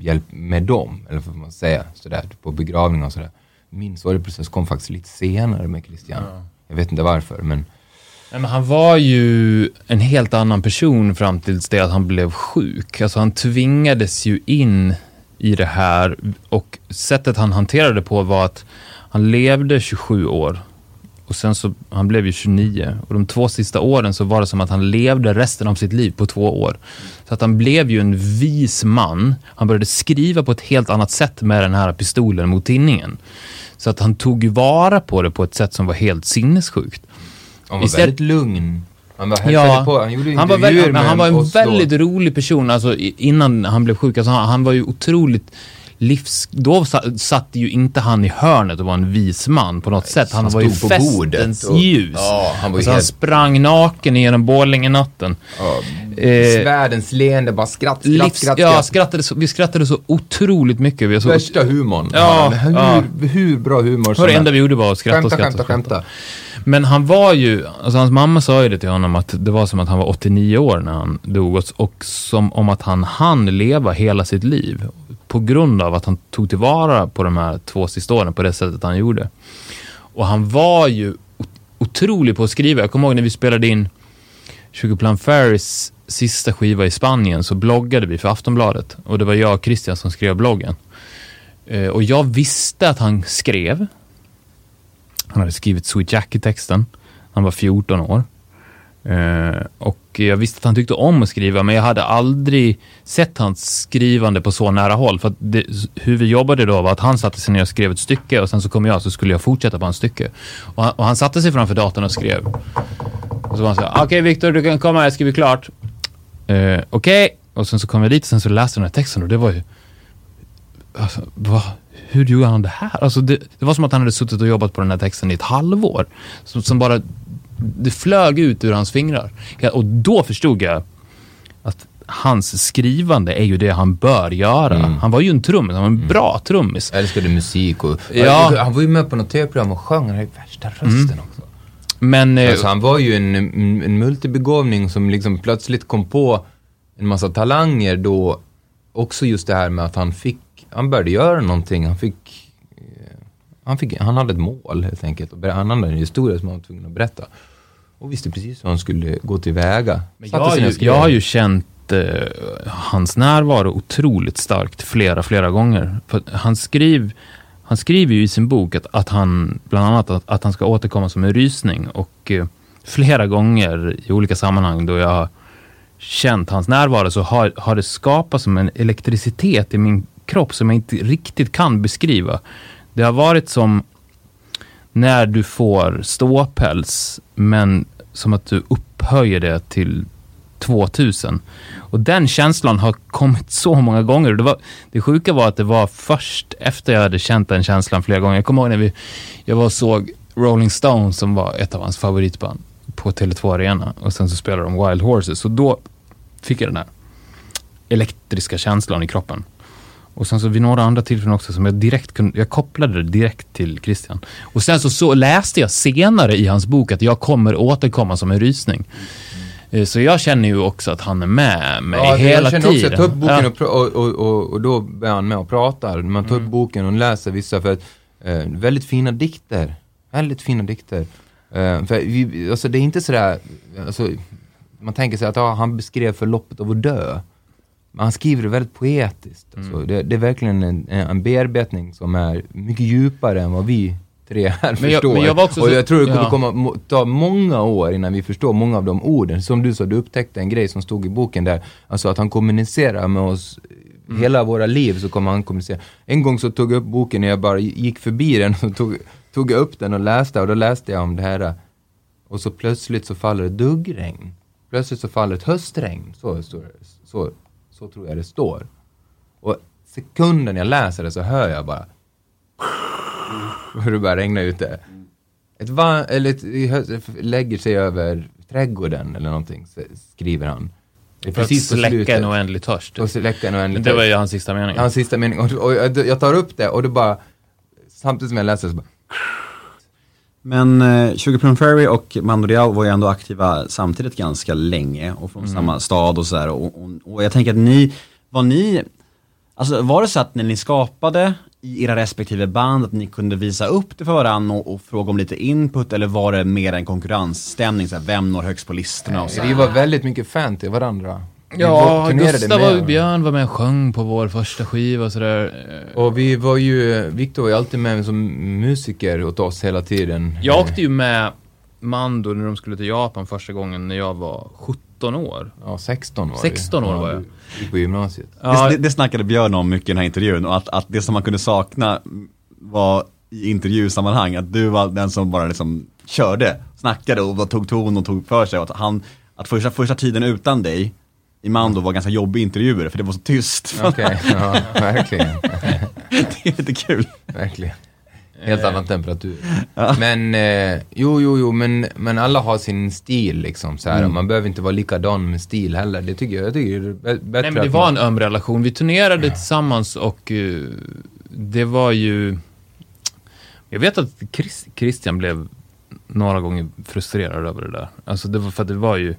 hjälp med dem, eller vad man säga, sådär, på begravningar och sådär. Min sorgeprocess kom faktiskt lite senare med Christian. Jag vet inte varför, men Nej, men han var ju en helt annan person fram tills det att han blev sjuk. Alltså han tvingades ju in i det här och sättet han hanterade det på var att han levde 27 år och sen så, han blev ju 29 och de två sista åren så var det som att han levde resten av sitt liv på två år. Så att han blev ju en vis man. Han började skriva på ett helt annat sätt med den här pistolen mot tinningen. Så att han tog vara på det på ett sätt som var helt sinnessjukt. han var Istället- väldigt lugn. Han var hälsade på, han gjorde han var, väldigt, han var en väldigt rolig person alltså, innan han blev sjuk. Alltså, han, han var ju otroligt livs... Då sa, satt ju inte han i hörnet och var en vis man på något sätt. Han, han var ju på festens och- ljus. Ja, han var ju alltså, han helt- sprang naken genom Borlänge-natten. Ja, Eh, Världens leende, bara skratt, skratt, Livs, skratt, ja, skratt. skrattade så, vi skrattade så otroligt mycket. Vi så, Värsta humorn. Ja, hur, ja. hur bra humor det var det som enda vi helst. gjorde var att skratta och Skämta, skratta. skämta, och skratta. skämta. Men han var ju, alltså hans mamma sa ju det till honom att det var som att han var 89 år när han dog och, som om att han hann leva hela sitt liv på grund av att han tog tillvara på de här två sista åren på det sättet han gjorde. Och han var ju otrolig på att skriva. Jag kommer ihåg när vi spelade in Sugarplum Fairies sista skiva i Spanien så bloggade vi för Aftonbladet och det var jag och Christian som skrev bloggen. Eh, och jag visste att han skrev. Han hade skrivit Sweet Jackie-texten. Han var 14 år. Uh, och jag visste att han tyckte om att skriva, men jag hade aldrig sett hans skrivande på så nära håll. För att det, hur vi jobbade då var att han satte sig ner och skrev ett stycke och sen så kom jag så skulle jag fortsätta på hans stycke. Och han, och han satte sig framför datorn och skrev. Och så var han så här, okej Viktor, du kan komma, jag skriver klart. Uh, okej, och sen så kom jag dit och sen så läste jag den här texten och det var ju... Alltså, vad? Hur gjorde han det här? Alltså det, det var som att han hade suttit och jobbat på den här texten i ett halvår. Som, som bara... Det flög ut ur hans fingrar. Och då förstod jag att hans skrivande är ju det han bör göra. Mm. Han var ju en trummis, han var en bra trummis. Jag älskade musik och... Ja. Mm. Han var ju med på något tv-program och sjöng, han hade ju värsta rösten också. Men... eh, Alltså han var ju en, en, en multibegåvning som liksom plötsligt kom på en massa talanger då. Också just det här med att han fick, han började göra någonting, han fick, eh, han, fick han hade ett mål helt enkelt. Han hade en historia som han var tvungen att berätta. Och visste precis hur han skulle gå tillväga. Men jag, har ju, jag har ju känt eh, hans närvaro otroligt starkt flera, flera gånger. För han skriv, han skriver ju i sin bok att, att han, bland annat att, att han ska återkomma som en rysning. Och eh, flera gånger i olika sammanhang då jag har känt hans närvaro så har, har det skapats som en elektricitet i min kropp som jag inte riktigt kan beskriva. Det har varit som när du får ståpäls, men som att du upphöjer det till 2000. Och den känslan har kommit så många gånger. Det, var, det sjuka var att det var först efter jag hade känt den känslan flera gånger. Jag kommer ihåg när vi, jag var och såg Rolling Stones som var ett av hans favoritband på Tele2 Arena och sen så spelade de Wild Horses och då fick jag den här elektriska känslan i kroppen. Och sen så vid några andra tillfällen också som jag direkt kunde, jag kopplade det direkt till Christian. Och sen så, så läste jag senare i hans bok att jag kommer återkomma som en rysning. Eh, Så jag känner ju också att han är med mig Ja, hela jag känner också, jag tar upp boken Ja. och, och, och, och, då är han med och pratar. Man tar upp boken och läser vissa för att, eh, väldigt fina dikter. Väldigt fina dikter. Eh, för vi, alltså det är inte sådär, alltså, man tänker sig att ja, han beskrev förloppet av att dö. Men han skriver det väldigt poetiskt. Alltså, det, det är verkligen en, en bearbetning som är mycket djupare än vad vi tre här Men jag- förstår. men jag och så- jag tror det kommer ja. komma, ta många år innan vi förstår många av de orden. Som du sa, du upptäckte en grej som stod i boken där, alltså att han kommunicerar med oss Mm. hela våra liv så kommer han kommunicera. En gång så tog jag upp boken när jag bara gick förbi den och tog, tog jag upp den och läste och då läste jag om det här. Och så plötsligt så faller ett duggregn. Plötsligt så faller ett höstregn. Så, det. så, så tror jag det står. Och sekunden jag läser det så hör jag bara hur det börjar regna ute. Ett va- eller ett, lägger sig över trädgården eller någonting, skriver han. Det är För att precis på släcka en oändlig törst. Och släcka en oändlig Det var törst. ju hans sista mening. Hans sista mening. Och, och jag, jag tar upp det och det bara, samtidigt som jag läser så bara, Men eh, 20 Plum Ferry och Mando Diao var ju ändå aktiva samtidigt ganska länge och från samma stad och sådär. Och, och, och jag tänker att ni, var ni, alltså var det så att när ni skapade i era respektive band att ni kunde visa upp det för varandra och, och fråga om lite input eller var det mer en konkurrensstämning, så här, vem når högst på listorna och så? vi var väldigt mycket fan till varandra. Ja, Gustav och Björn var med och sjöng på vår första skiva och sådär. Och vi var ju, Victor var ju alltid med som musiker åt oss hela tiden. Jag åkte ju med Mando när de skulle till Japan första gången när jag var 17 år. Ja, 16 var 16 år var jag. Ja, på gymnasiet. Det, det, det snackade Björn om mycket i den här intervjun och att, att det som man kunde sakna var i intervjusammanhang, att du var den som bara liksom körde, snackade och tog ton och tog för sig. Och att, han, att första, första tiden utan dig i Mando var ganska jobbig intervjuer för det var så tyst. Okej, ja, verkligen. det är lite kul. Verkligen. Helt annan temperatur. Men, eh, jo, jo, jo, men, men alla har sin stil liksom så här. Man behöver inte vara likadan med stil heller. Det tycker jag, jag tycker det är bä- bättre Nej men det var man- en öm relation. Vi turnerade tillsammans och eh, det var ju... Jag vet att Chris, Christian blev några gånger frustrerad över det där. Alltså det var för att det var ju...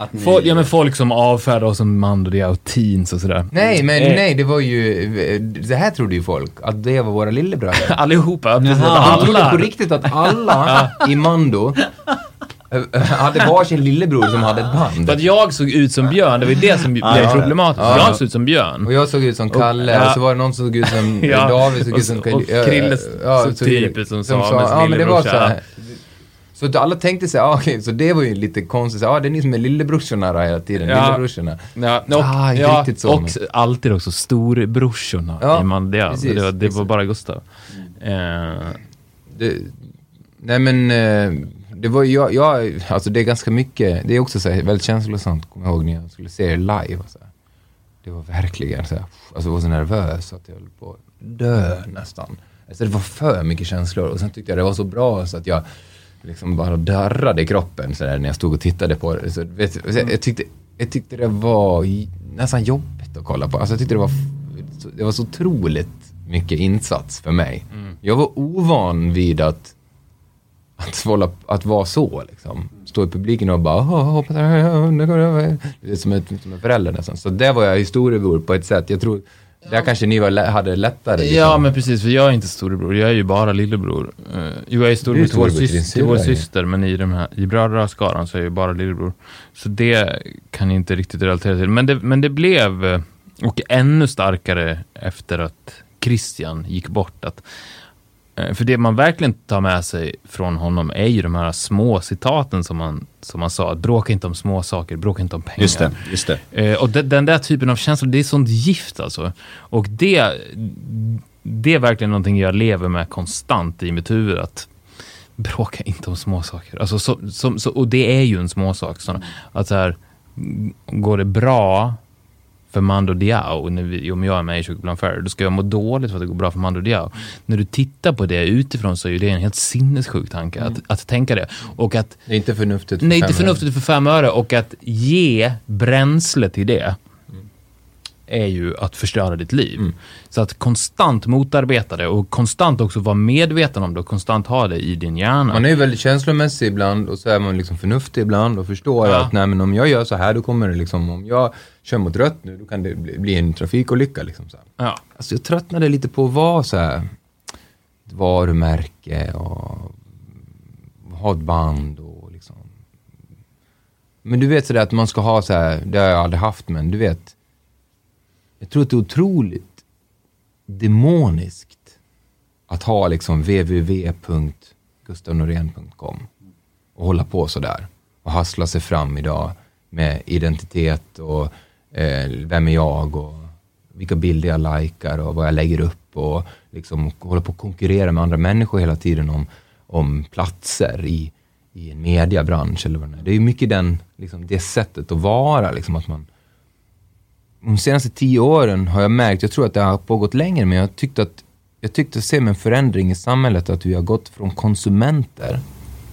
Att ni, Folk, ja men folk som avfärdar oss som Mando Diao och teens och sådär. Nej, men Eh, nej, det var ju, det här trodde ju folk, att det var våra lillebröder. Allihopa, precis. Jaha. De trodde Alla. på riktigt att alla i Mando eh, hade varsin lillebror som hade ett band. För att jag såg ut som Björn, det var ju det som blev Ja, ja. problematiskt. Ja. Jag såg ut som Björn. Och jag såg ut som Kalle, ja. och så var det någon som såg ut som Ja, David, såg och ut som så- och Krille såg typiskt som Samuels ja, men det var så, lillebrorsa. här, så alla tänkte sig, ah, okej, så det var ju lite konstigt, ja ah, det är ni som är lillebrorsorna då hela tiden, Ja. lillebrorsorna. Ja, och, Ah, ja, riktigt så, och men- alltid också storebrorsorna Ja, i Mandia. precis, Det, var, det var bara Gustav. Eh, Det, nej men, eh, det var jag, jag, alltså det är ganska mycket, det är också så här, väldigt känslosamt, kommer jag ihåg när jag skulle se er live. Och så här. Det var verkligen så här, alltså jag var så nervös att jag höll på att dö nästan. Alltså det var för mycket känslor och sen tyckte jag det var så bra så att jag liksom bara darrade i kroppen så där när jag stod och tittade på det. Så, vet, så jag, jag, tyckte, jag tyckte det var nästan jobbigt att kolla på. Alltså jag tyckte det var, det var så otroligt mycket insats för mig. Jag var ovan vid att att, hålla, att vara så liksom. Stå i publiken och bara "Åh, hoppas det går över." Det som, en förälder nästan. Så där var jag historiebror på ett sätt. Jag tror, där kanske ni var, hade lättare. Liksom. Ja, men precis, för jag är inte storebror, jag är ju bara lillebror. Uh, jo, jag är storebror till vår, syster, till vår syster, men i, de här, i brödraskaran så är jag ju bara lillebror. Så det kan jag inte riktigt relatera till. Men det, men det blev, eh, och ännu starkare efter att Christian gick bort. Att, eh, för det man verkligen tar med sig från honom är ju de här små citaten som han, som han sa. Bråka inte om små saker, bråka inte om pengar. Just det, just det. Eh, och de, den där typen av känslor, det är sånt gift alltså. Och det, det är verkligen någonting jag lever med konstant i mitt huvud. Att bråka inte om små saker. Alltså, så, så, så, och det är ju en småsak. Att så här, går det bra för Mando Diao, när vi, om jag är med i Choco Blanc Fair, då ska jag må dåligt för att det går bra för Mando Diao. När du tittar på det utifrån så är det en helt sinnessjuk tanke, att, att tänka det. Och att Det är inte förnuftigt. för Nej, inte förnuftigt för fem öre och att ge bränsle till det är ju att förstöra ditt liv. Mm. Så att konstant motarbeta det och konstant också vara medveten om det och konstant ha det i din hjärna. Man är ju väldigt känslomässig ibland och så är man liksom förnuftig ibland och förstår Ja. att nej men om jag gör så här då kommer det liksom, om jag kör mot rött nu då kan det bli, en trafikolycka liksom så här. ja. Alltså jag tröttnade lite på att vara så här varumärke och ha ett band och liksom. Men du vet sådär att man ska ha så här, det har jag aldrig haft men du vet. Jag tror att det är otroligt demoniskt att ha liksom www.gustavnorén.com och hålla på sådär och hassla sig fram idag med identitet och eh, vem är jag och vilka bilder jag likar och vad jag lägger upp och liksom hålla på att konkurrera med andra människor hela tiden om, om platser i, i en mediebransch eller vad det är. Det är ju mycket den, liksom, det sättet att vara, liksom att man de senaste tio åren har jag märkt, jag tror att det har pågått längre, men jag tyckte att jag tyckte se en förändring i samhället att vi har gått från konsumenter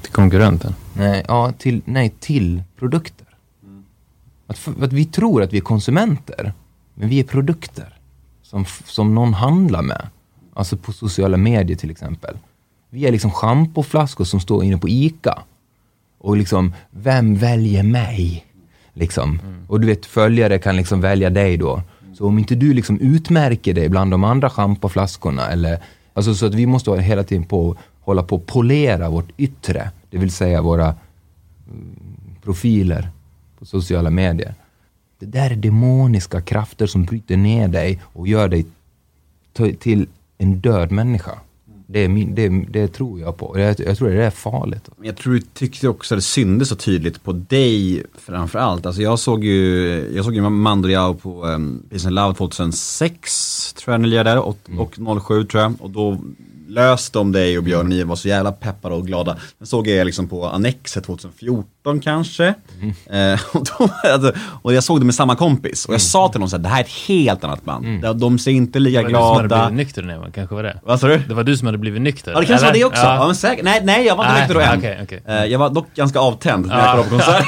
Till konkurrenten. nej, ja, till, nej, till produkter. Att, f- att vi tror att vi är konsumenter, men vi är produkter som, som någon handlar med. Alltså på sociala medier till exempel. Vi är liksom schampoflaskor som står inne på ICA. Och liksom, vem väljer mig? Liksom. Och du vet, följare kan liksom välja dig då. Så om inte du liksom utmärker dig bland de andra schampoflaskorna eller Alltså så att vi måste hela tiden på, hålla på att polera vårt yttre. Det vill säga våra mm, profiler på sociala medier. Det där är demoniska krafter som bryter ner dig och gör dig till en död människa. Det, är min, det, det tror jag på. Jag, jag tror det är farligt. Jag tror du tyckte också att det syndes så tydligt på dig framförallt. Alltså jag såg ju, jag såg ju Mando Diao på um, Peace and Love 2006 tror jag ni där och, och 07 tror jag. Och då löste om dig och Björn och ni var så jävla peppade och glada. Sen såg jag er liksom på Annexet 2014 kanske. Eh, och, då, alltså, och jag såg det med samma kompis och jag sa till honom så här, det här är ett helt annat band. De, de ser inte lika Det var du som hade glada. blivit nykter va? kanske var det? Vad sa du? Det var du som hade blivit nykter? Ja det kanske var eller? det också. Ja. Ja. men säkert. Nej, nej jag var inte Nej, nykter då än. okej, okej. Eh, jag var dock ganska avtänd när jag Ja. kollade på konsert.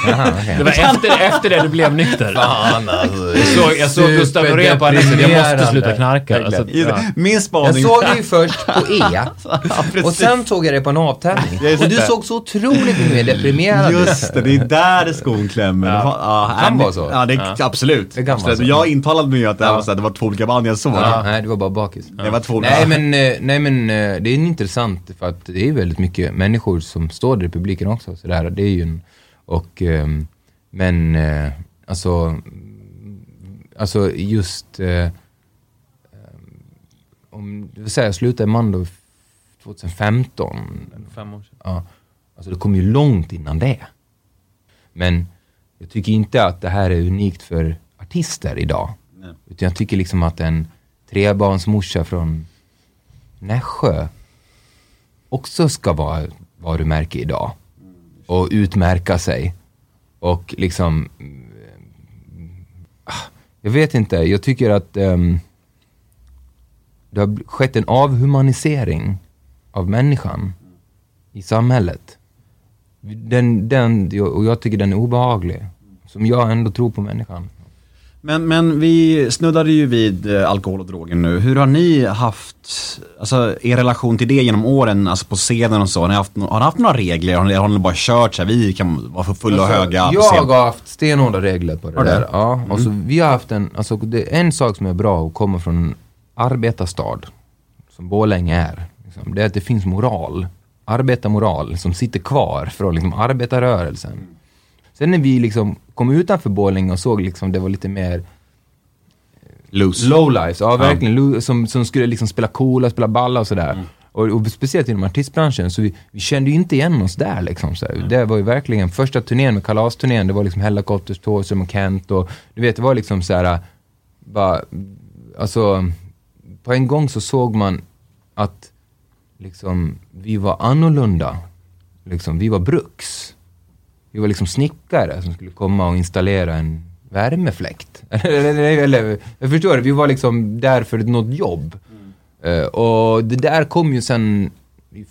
Det var efter, efter det du blev nykter. Fan alltså. Jag såg, jag såg Gustav Norén på Annexet, jag måste sluta knarka. Alltså, ja. det. Min Jag spaning. såg dig ju först på E precis. och sen såg jag dig på en avtändning. Och du det. såg så otroligt mycket mer deprimerad ut. Just det, det är där skon klämmer. Ja. Ja, Kan vara så. Ja, det, absolut. Det kan absolut. så. Jag intalade mig att det, här Ja. var så här, det var två olika band jag såg. Ja, nej, du var bara bakis. Det var två Nej men, eh, nej men eh, det är intressant för att det är väldigt mycket människor som står där i publiken också. Så där, det är ju en, och, ehm, men eh, alltså, alltså just, eh, om, det vill säga jag slutade i Mando 2015. Fem år sedan. Ja, alltså det kom ju långt innan det. Men jag tycker inte att det här är unikt för artister idag. Nej. Utan jag tycker liksom att en trebarnsmorsa från Nässjö också ska vara varumärke idag. Och utmärka sig. Och liksom, mm, ah, jag vet inte, jag tycker att ehm, det har skett en avhumanisering av människan i samhället. Den, den, och jag tycker den är obehaglig. Som jag ändå tror på människan. Men, men vi snuddade ju vid eh, alkohol och droger nu. Hur har ni haft, alltså er relation till det genom åren, alltså på scenen och så? Har ni haft, har ni haft några regler? Har ni, har ni bara kört så här, vi kan vara för fulla och Alltså, höga på Jag har haft stenhårda regler på det Har där. det? Ja, och så vi har haft en, alltså det är en sak som är bra att komma från en arbetarstad, som Borlänge är. Liksom, det är att det finns moral, arbetarmoral, som sitter kvar från liksom, arbetarrörelsen. Sen när vi liksom kom utanför Borlänge och såg liksom det var lite mer eh, Loose. Lowlife, ja verkligen. Lo- Som, som skulle liksom spela coola, spela balla och sådär. Och, och speciellt inom artistbranschen, så vi, vi kände ju inte igen oss där liksom. Så här. Det var ju verkligen första turnén med kalasturnén, det var liksom Hellacopters, Thåström och Kent och du vet, det var liksom så här, bara, alltså, på en gång så såg man att liksom, vi var annorlunda. Liksom, vi var bruks. Vi var liksom snickare som skulle komma och installera en värmefläkt. eller, jag förstår vi var liksom där för något jobb. Eh, och det där kom ju sen,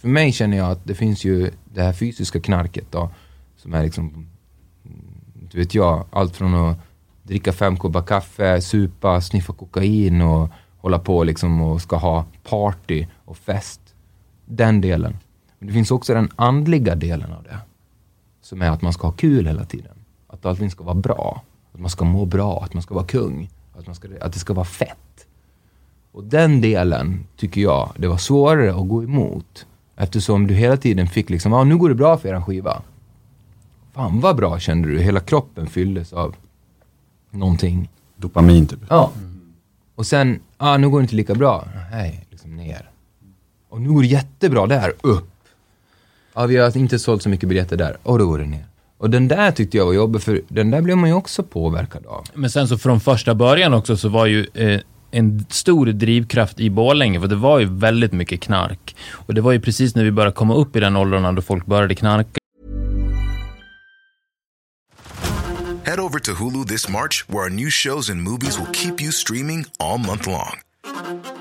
för mig känner jag att det finns ju det här fysiska knarket då, som är liksom, du vet jag, allt från att dricka fem koppar kaffe, supa, sniffa kokain och hålla på liksom och ska ha party och fest. Den delen. Men det finns också den andliga delen av det. Som är att man ska ha kul hela tiden. Att allting ska vara bra. Att man ska må bra, att man ska vara kung. Att, man ska, att det ska vara fett. Och den delen tycker jag, det var svårare att gå emot. Eftersom du hela tiden fick liksom, ja ah, nu går det bra för eran skiva. Fan vad bra kände du, hela kroppen fylldes av någonting. Dopamin typ. Ja. Och sen, ah, nu går det inte lika bra. Nej, liksom ner. Och nu går det jättebra där, upp. Ja, vi har inte sålt så mycket biljetter där. Och då går det ner. Och den där tyckte jag var jobbig, för den där blev man ju också påverkad av. Men sen så från första början också så var ju eh, en stor drivkraft i Borlänge, för det var ju väldigt mycket knark. Och det var ju precis när vi började komma upp i den åldern då folk började knarka. Head over to Hulu this March, where our new shows and movies will keep you streaming all month long.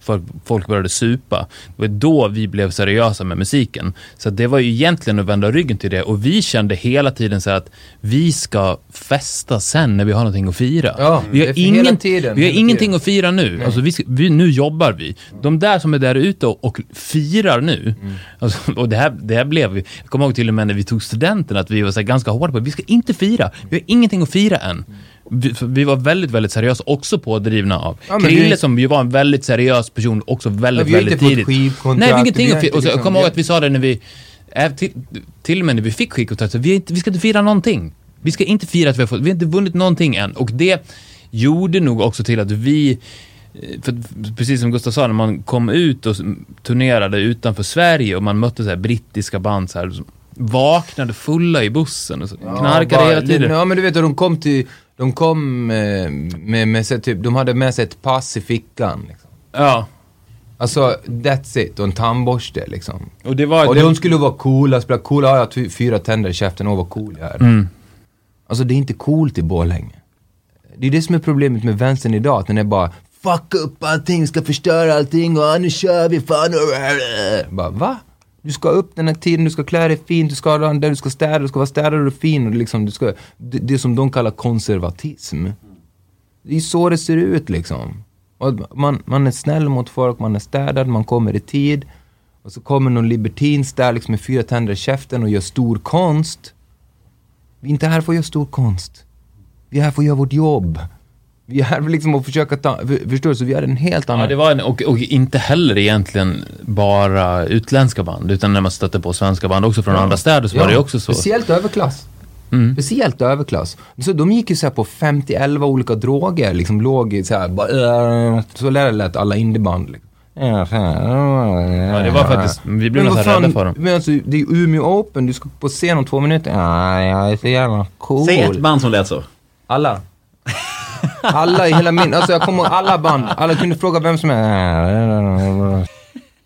För att folk började supa. Det var då vi blev seriösa med musiken. Så att det var ju egentligen att vända ryggen till det och vi kände hela tiden så att vi ska festa sen när vi har någonting att fira. Ja, vi har, hela ingen, tiden, vi har hela ingenting tiden. att fira nu. Alltså vi, vi, nu jobbar vi. De där som är där ute och, och firar nu, Mm. alltså, och det här, det här blev jag kommer ihåg till och med när vi tog studenten att vi var så ganska hårda på det. Vi ska inte fira, vi har ingenting att fira än. Vi, vi var väldigt, väldigt seriösa, också pådrivna av Ja, Krille vi- som ju var en väldigt seriös person, också väldigt, Ja, väldigt inte fått tidigt. skivkontrakt, Nej, vi har ingenting vi har att fira. inte Och så, jag liksom- kommer ihåg att vi sa det när vi, äh, till, till och med när vi fick skivkontrakt, vi, inte, vi ska inte fira någonting. Vi ska inte fira att vi har fått, vi har inte vunnit någonting än. Och det gjorde nog också till att vi, eh, för precis som Gustav sa, när man kom ut och turnerade utanför Sverige och man mötte så här brittiska band så här, vaknade fulla i bussen och så, knarkade bara- hela tiden. Ja men du vet, och de kom till, de kom eh, med, med sig typ, de hade med sig ett pass i fickan. Liksom. Ja. Alltså, that's it. Och en tandborste liksom. Och det var... Och det, de skulle vara coola, spela coola, ja, jag har fyra tänder i käften, och vad cool jag är. Mm. Alltså det är inte coolt i Borlänge. Det är det som är problemet med vänstern idag, att den är bara Fuck upp allting, ska förstöra allting och nu kör vi fan. Bara va? Du ska upp den här tiden, du ska klä dig fint, du ska ha där, du ska städa, du ska vara städad och fin och liksom, du ska... Det, det som de kallar konservatism. Det är så det ser ut liksom. Och man, man är snäll mot folk, man är städad, man kommer i tid. Och så kommer någon libertins där liksom med fyra tänder i käften och gör stor konst. Vi är inte här för att göra stor konst. Vi är här för att göra vårt jobb. Vi är liksom att försöka ta, för- förstår du? Så vi har en helt annan... Ja, det var en, och, och inte heller egentligen bara utländska band, utan när man stötte på svenska band också från andra städer så var det ju också så. Speciellt överklass. Mm. Speciellt överklass. Så de gick ju så här på 50-11 olika droger, liksom låg i så här, bara, äh, så lät alla indieband. Liksom. Ja, det var faktiskt- vi blev nästan rädda för dem. Men alltså, det är Umeå Open, du ska på scen om två minuter. Ja, jag är så jävla cool. Säg ett band som lät så. Alla. Alla i hela min, alltså jag kommer alla band, alla kunde fråga vem som är.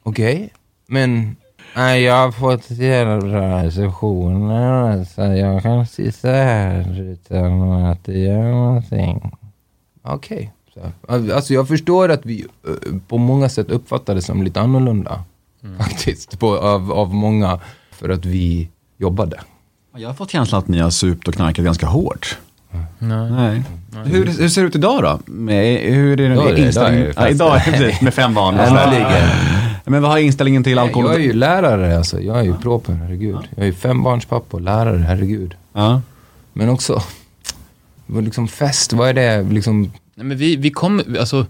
Okej, men nej, jag har fått jävla recensioner så jag kan sitta här utan att det gör någonting. Okej. så. Alltså jag förstår att vi eh, på många sätt uppfattar det som lite annorlunda. Faktiskt, på, av, av många. För att vi jobbade. Jag har fått känslan att ni har supt och knarkat ganska hårt. Nej. Nej. Hur, hur ser det ut idag då? Med, hur är det, Idag är det- inställningen? idag är det ja, idag är det precis, med fem. Äntligen. Men vad har inställningen till alkohol? Jag är ju lärare alltså. Jag är ju proper, herregud. Jag är ju fembarnspappa och lärare, herregud. Ja. Men också, vad liksom fest, vad är det liksom? Nej, men vi, vi kommer, alltså,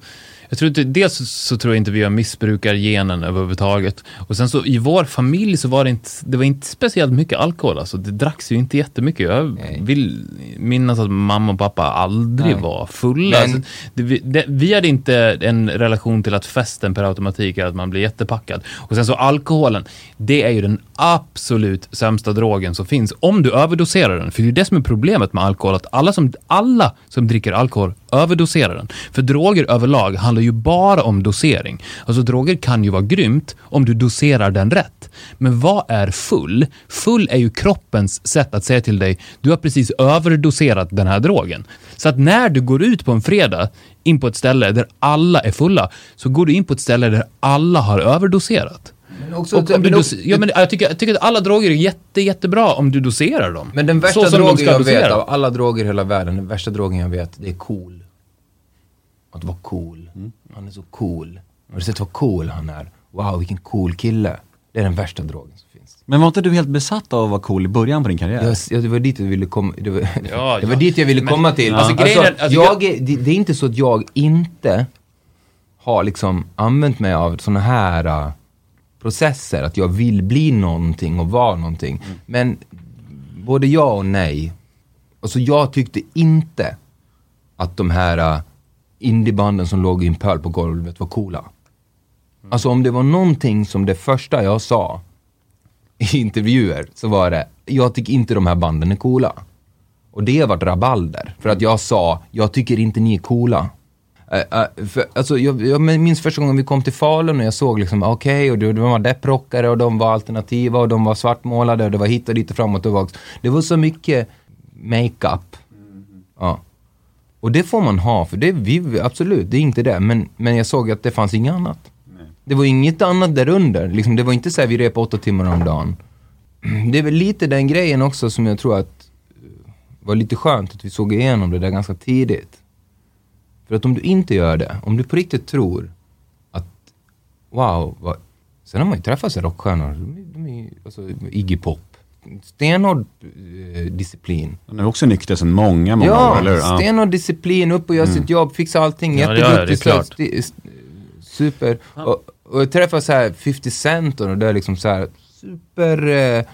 jag tror inte, dels så, tror jag inte vi har missbrukargenen överhuvudtaget. Och sen så i vår familj så var det inte, det var inte speciellt mycket alkohol. Alltså, det dracks ju inte jättemycket. Jag Nej. vill minnas att mamma och pappa aldrig Nej. var fulla. Men- Alltså, det, det, vi hade inte en relation till att festen per automatik är att man blir jättepackad. Och sen så alkoholen, det är ju den absolut sämsta drogen som finns. Om du överdoserar den. För det är det som är problemet med alkohol. Att alla som, alla som dricker alkohol överdoserar den. För droger överlag handlar ju bara om dosering. Alltså droger kan ju vara grymt om du doserar den rätt. Men vad är full? Full är ju kroppens sätt att säga till dig, du har precis överdoserat den här drogen. Så att när du går ut på en fredag in på ett ställe där alla är fulla, så går du in på ett ställe där alla har överdoserat. Också, Och om du men, dos- ja, men jag, tycker, jag tycker att alla droger är jätte, jättebra om du doserar dem. men den Så värsta drogen ska jag vet dosera. av alla droger i hela världen, den värsta drogen jag vet, det är cool. Att vara cool. Han är så cool. Har du sett vad cool han är? Wow, vilken cool kille. Det är den värsta drogen som finns. Men var inte du helt besatt av att vara cool i början på din karriär? Jag, ja, det var dit jag ville komma, det var, Ja, det var ja. dit jag ville Men- komma till. Alltså, Alltså, grejen är- alltså, jag är, det, det är inte så att jag inte har liksom använt mig av såna här uh, processer, att jag vill bli någonting och vara någonting. Men både ja och nej. Alltså jag tyckte inte att de här uh, indiebanden som låg i en pöl på golvet var coola. Alltså om det var någonting som det första jag sa i intervjuer så var det, jag tycker inte de här banden är coola. Och det var rabalder. För att jag sa, jag tycker inte ni är coola. Eh, eh, för, alltså, jag, jag minns första gången vi kom till Falun och jag såg liksom, okej, och det- de var depprockare och de var alternativa och de var svartmålade och det var hit och dit och fram och tillbaka. Det var så mycket makeup. Ja. Och det får man ha, för det, vi, absolut, det är inte det. Men, men jag såg att det fanns inget annat. Det var inget annat därunder. Liksom, det var inte så här vi rep åtta timmar om dagen. Det är väl lite den grejen också som jag tror att eh, var lite skönt att vi såg igenom det där ganska tidigt. För att om du inte gör det, om du på riktigt tror att wow, vad... sen har man ju träffat här rockstjärnor, de, är- de är, alltså, Iggy Pop, stenhård eh, disciplin. Han är också nykter sedan många, många år, Ja, eller hur? Ja. stenhård disciplin, upp och göra sitt jobb, fixa allting, Ja, ja, jätteduktig, st- super. Och, och jag träffar så här 50 Cent och det är liksom så här super eh,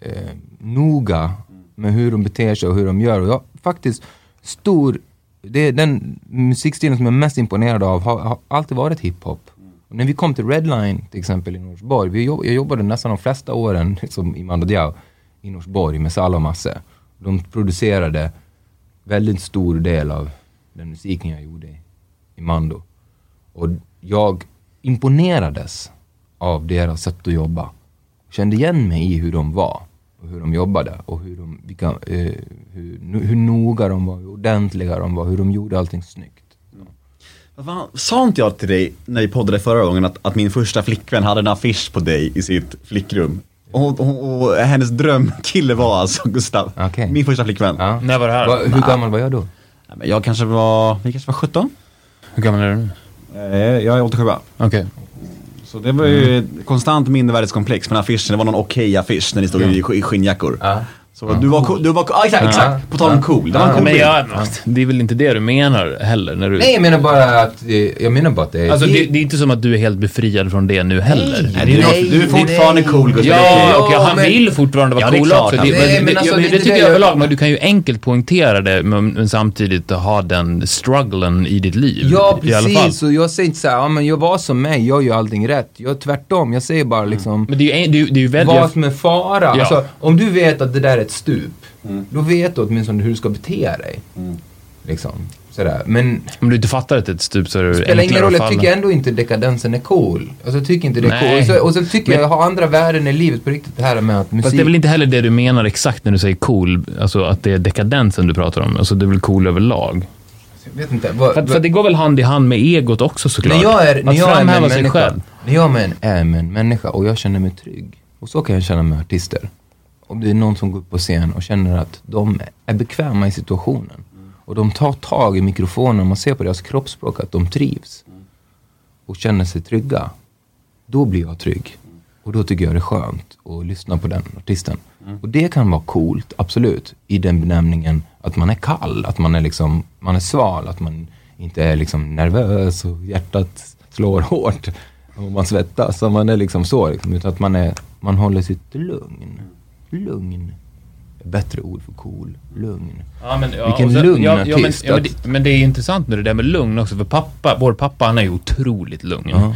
eh, noga med hur de beter sig och hur de gör. Och jag faktiskt stor, det den musikstilen som jag är mest imponerad av har, har alltid varit hiphop. Och när vi kom till Redline till exempel i Norsborg, vi jobb, jag jobbade nästan de flesta åren liksom, i Diao i Norsborg med Salla och Masse. De producerade väldigt stor del av den musiken jag gjorde i, i Mando. Och jag imponerades av deras sätt att jobba. Kände igen mig i hur de var och hur de jobbade och hur, de, vilka, eh, hur, hur noga de var, hur ordentliga de var, hur de gjorde allting snyggt. Vad fan, Sa inte jag till dig när vi poddade förra gången att, att min första flickvän hade en affisch på dig i sitt flickrum? Och, och, och hennes drömkille var alltså Gustav, Okej. min första flickvän. Ja. När var det här? Va, hur gammal var jag då? Nej, men Jag kanske var, vi kanske var 17? Hur gammal är du nu? Eh, Jag är 87 Okej. Så det var ju ett konstant mindervärdeskomplex här affischen, det var någon okej affisch när ni stod i, i skinnjackor. Ja. Så du var cool, du var cool, ah, exakt, exakt, på tal om cool, det var en cool Men bild. jag, det är väl inte det du menar heller? När du... Nej, jag menar bara att, jag menar bara att det är... Alltså det, det är inte som att du är helt befriad från det nu heller. Nej, det är Nej, du, du är fortfarande nej. cool Gustav. Ja, Ja, okej, han men- vill fortfarande vara Ja, det är cool klart, också. han- Det, Nej, men, men det, alltså, ja, det men är det inte tycker det jag jag- överlag, men du kan ju enkelt poängtera det, men, men samtidigt ha den strugglen i ditt liv. Ja, I alla fall. precis. Och jag säger inte såhär, ja men jag var som mig, jag gör allting rätt. Jag tvärtom, jag säger bara liksom, Men det är ju, en- det är, ju- det är ju väldigt... vad som är fara. Ja. Alltså, om du vet att det där är ett stup, då vet du åtminstone hur du ska bete dig. Liksom, sådär. Men Om du inte fattar att det är ett stup så är det spelar ingen roll, att jag tycker ändå inte dekadensen är cool. Alltså jag tycker inte det är Nej. cool. Och så, och så tycker jag, jag har andra värden i livet på riktigt, det här med att musik... Fast det är väl inte heller det du menar exakt när du säger cool, alltså att det är dekadensen du pratar om. Alltså det är väl cool överlag. Jag vet inte. Vad, För, att- för att det går väl hand i hand med egot också såklart. När jag är, när att jag är med framhäva en sig människa, själv. när jag är med en, är med en människa och jag känner mig trygg, och så kan jag känna med artister. Om det är någon som går upp på scen och känner att de är bekväma i situationen och de tar tag i mikrofonen och man ser på deras kroppsspråk att de trivs och känner sig trygga. då blir jag trygg. Och då tycker jag det är skönt att lyssna på den artisten. Och det kan vara coolt, absolut, i den benämningen att man är kall, att man är liksom, man är sval, att man inte är liksom nervös och hjärtat slår hårt och man svettas. Man är liksom så, liksom, utan att man, är, man håller sitt lugn. Lugn. Bättre ord för cool. Lugn. Ja, men, ja, Vilken så- lugn ja, ja, men, artist. ja, men, det, men det är intressant med det där med lugn också, för pappa, vår pappa han är ju otroligt lugn. Ja.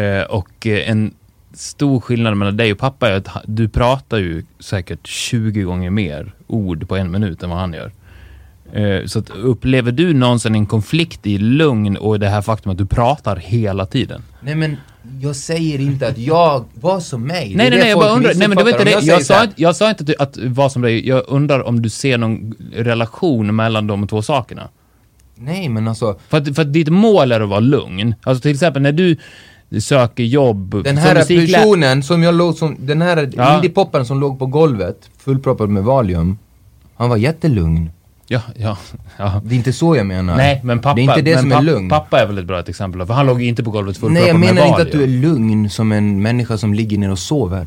Eh, och eh, en stor skillnad mellan dig och pappa är att du pratar ju säkert 20 gånger mer ord på en minut än vad han gör. Eh, så att, upplever du någonsin en konflikt i lugn och det här faktum att du pratar hela tiden? Nej men, jag säger inte att jag var som mig. Nej, nej, nej, jag bara undrar. Nej, men det var inte det. Jag, så sa, jag sa inte att, att vad som dig. Jag undrar om du ser någon relation mellan de två sakerna. Nej men alltså, För att, för att ditt mål är att vara lugn. Alltså till exempel när du söker jobb den här personen som jag låg som, den här Ja. indiepopparen som låg på golvet, fullproppad med Valium. Han var jättelugn. Ja, ja, ja. Det är inte så jag menar. Nej, men pappa, Det är inte det men som pappa, är lugn. Pappa är väl ett bra exempel. För han låg ju inte på golvet fullproppad Nej, jag med menar inte att du är lugn som en människa som ligger ner och sover.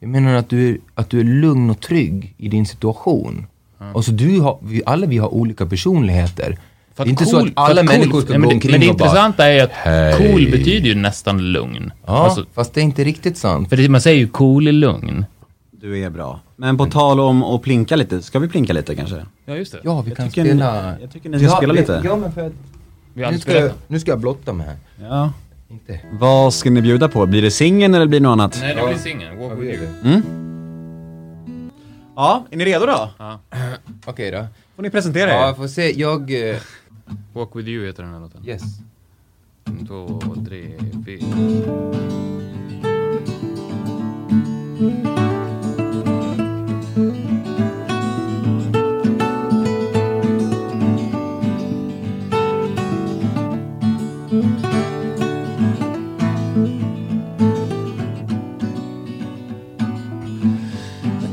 Jag menar att du är, att du är lugn och trygg i din situation. Och så du har, vi, alla vi har olika personligheter. Det är inte cool- så att alla cool- människor ska Nej, men gå det- omkring Men det och bara... intressanta är att Hej. cool betyder ju nästan lugn. Ja, Alltså, fast det är inte riktigt sant. för det, man säger ju cool är lugn. Du är bra. Men på tal om att plinka lite, ska vi plinka lite kanske? Ja, just det. Ja, vi kan tycker spela... ni- jag tycker ni ska spela vi- lite. Ja, men för att... Vi Nu ska, jag, nu ska jag blotta mig här. Ja. Inte. Vad ska ni bjuda på? Blir det singeln eller blir det något annat? Nej, det blir singeln. Walk with you. Mm? Ja, är ni redo då? Okej då. Får ni presentera Ja, er? jag får se. Jag... eh, Walk with you heter den här låten. Yes. En, två, tre, fyra.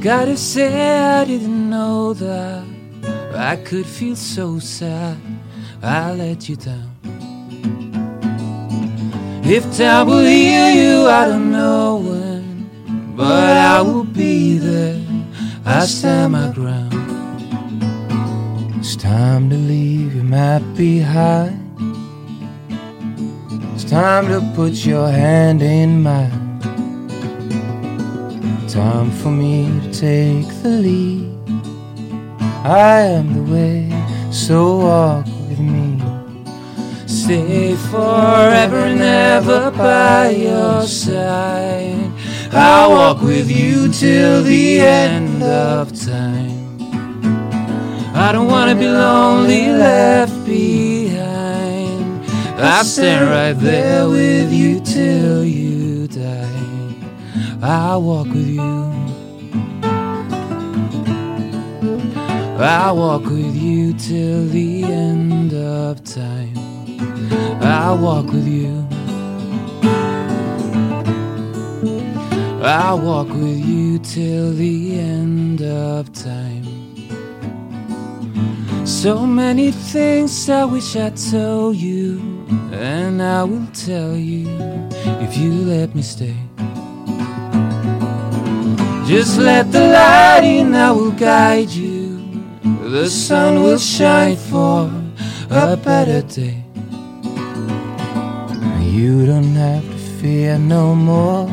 Gotta say I didn't know that I could feel so sad I let you down If time will heal you I don't know when But I will be there I stand my ground It's time to leave your map behind. It's time to put your hand in mine. Time for me to take the lead. I am the way, so walk with me. Stay forever and ever by your side. I'll walk with you till the end of time. I don't wanna be lonely, left behind. I'll stand right there with you till you die. I'll walk with you. I'll walk with you till the end of time. I'll walk with you. I'll walk with you till the end of time. So many things I wish I told you, and I will tell you if you let me stay. Just let the light in, I will guide you. The sun will shine for a better day. You don't have to fear no more.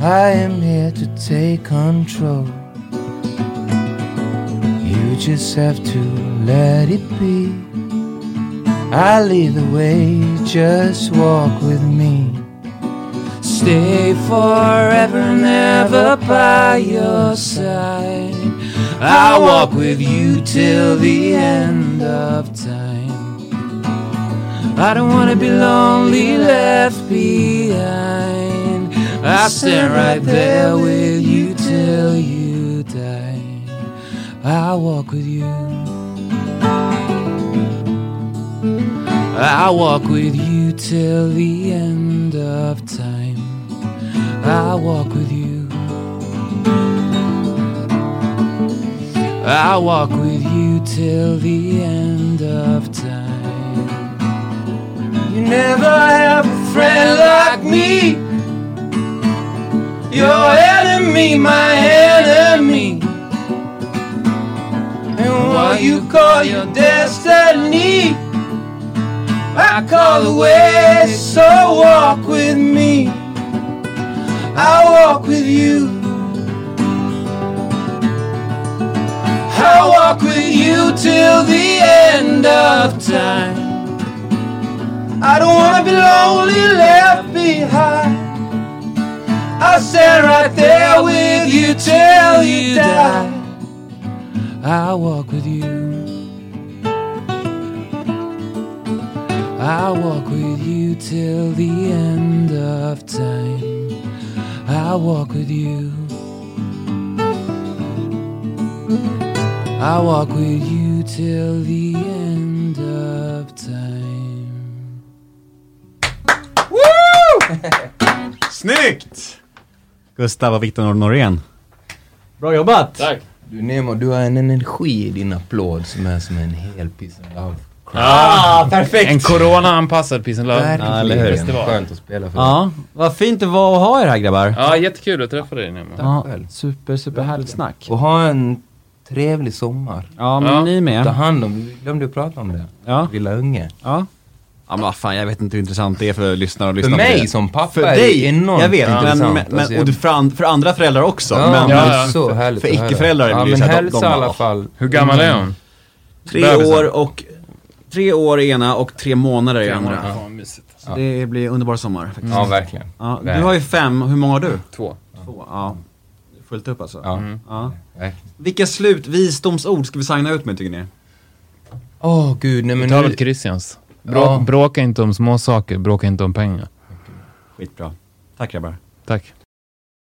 I am here to take control. You just have to let it be. I lead the way, just walk with me. Stay forever and ever by your side. I'll walk with you till the end of time. I don't wanna be lonely, left behind. I'll stand right there with you till you die. I'll walk with you. I'll walk with you till the end of time. I'll walk with you. I'll walk with you till the end of time. You never have a friend destiny. Your enemy, my enemy. And what you call your destiny, I call the way. So walk with me. I walk with you. I walk with you till the end of time. I don't wanna be lonely, left behind. I'll stand right there with you till you die. I'll walk with you. I'll walk with you till the end of time. I'll walk with you. I'll walk with you till the end of time. Snyggt! Gustav och Viktor Norén. Bra jobbat! Tack. Du Nemo, du har en energi i din applåd som är som en hel piece of love. Ah, perfekt! En corona-anpassad Peace and Love. Ja, eller hur? Festival. Skönt att spela för. Ja, vad fint det var att ha er här grabbar. Ja, jättekul att träffa dig Nemo. Ja, själv. super, super härligt snack. Och ha en trevlig sommar. Ja, men Ja. ni Ta med. hand om, vi glömde att prata om det. Ja. Lilla unge. Ja. Ja men vad fan, jag vet inte hur intressant det är för lyssnare att För lyssna på mig det. som pappa För är dig, det enormt jag vet, men, intressant. men, men, Alltså, och du, för, an, för andra föräldrar också. Ja, men, men men det är så härligt för att höra. icke-föräldrar ja, blir men så här, de- hälsa i alla "Åh, fall. Hur gammal är hon? Tre Bebisen. år och tre år i ena och tre månader i andra. Mysigt. Så Det blir underbar sommar faktiskt. Ja, verkligen. Ja, du har ju fem, hur många har du? Två. Två, ja. Fullt upp alltså. Ja, Ja. verkligen. Vilka slutvisdomsord ska vi signa ut med tycker ni? Åh gud, nej Vi men nu... väl Christians. Brå, Ja. Bråka inte om små saker, bråka inte om pengar. Skitbra. Tack grabbar. Tack.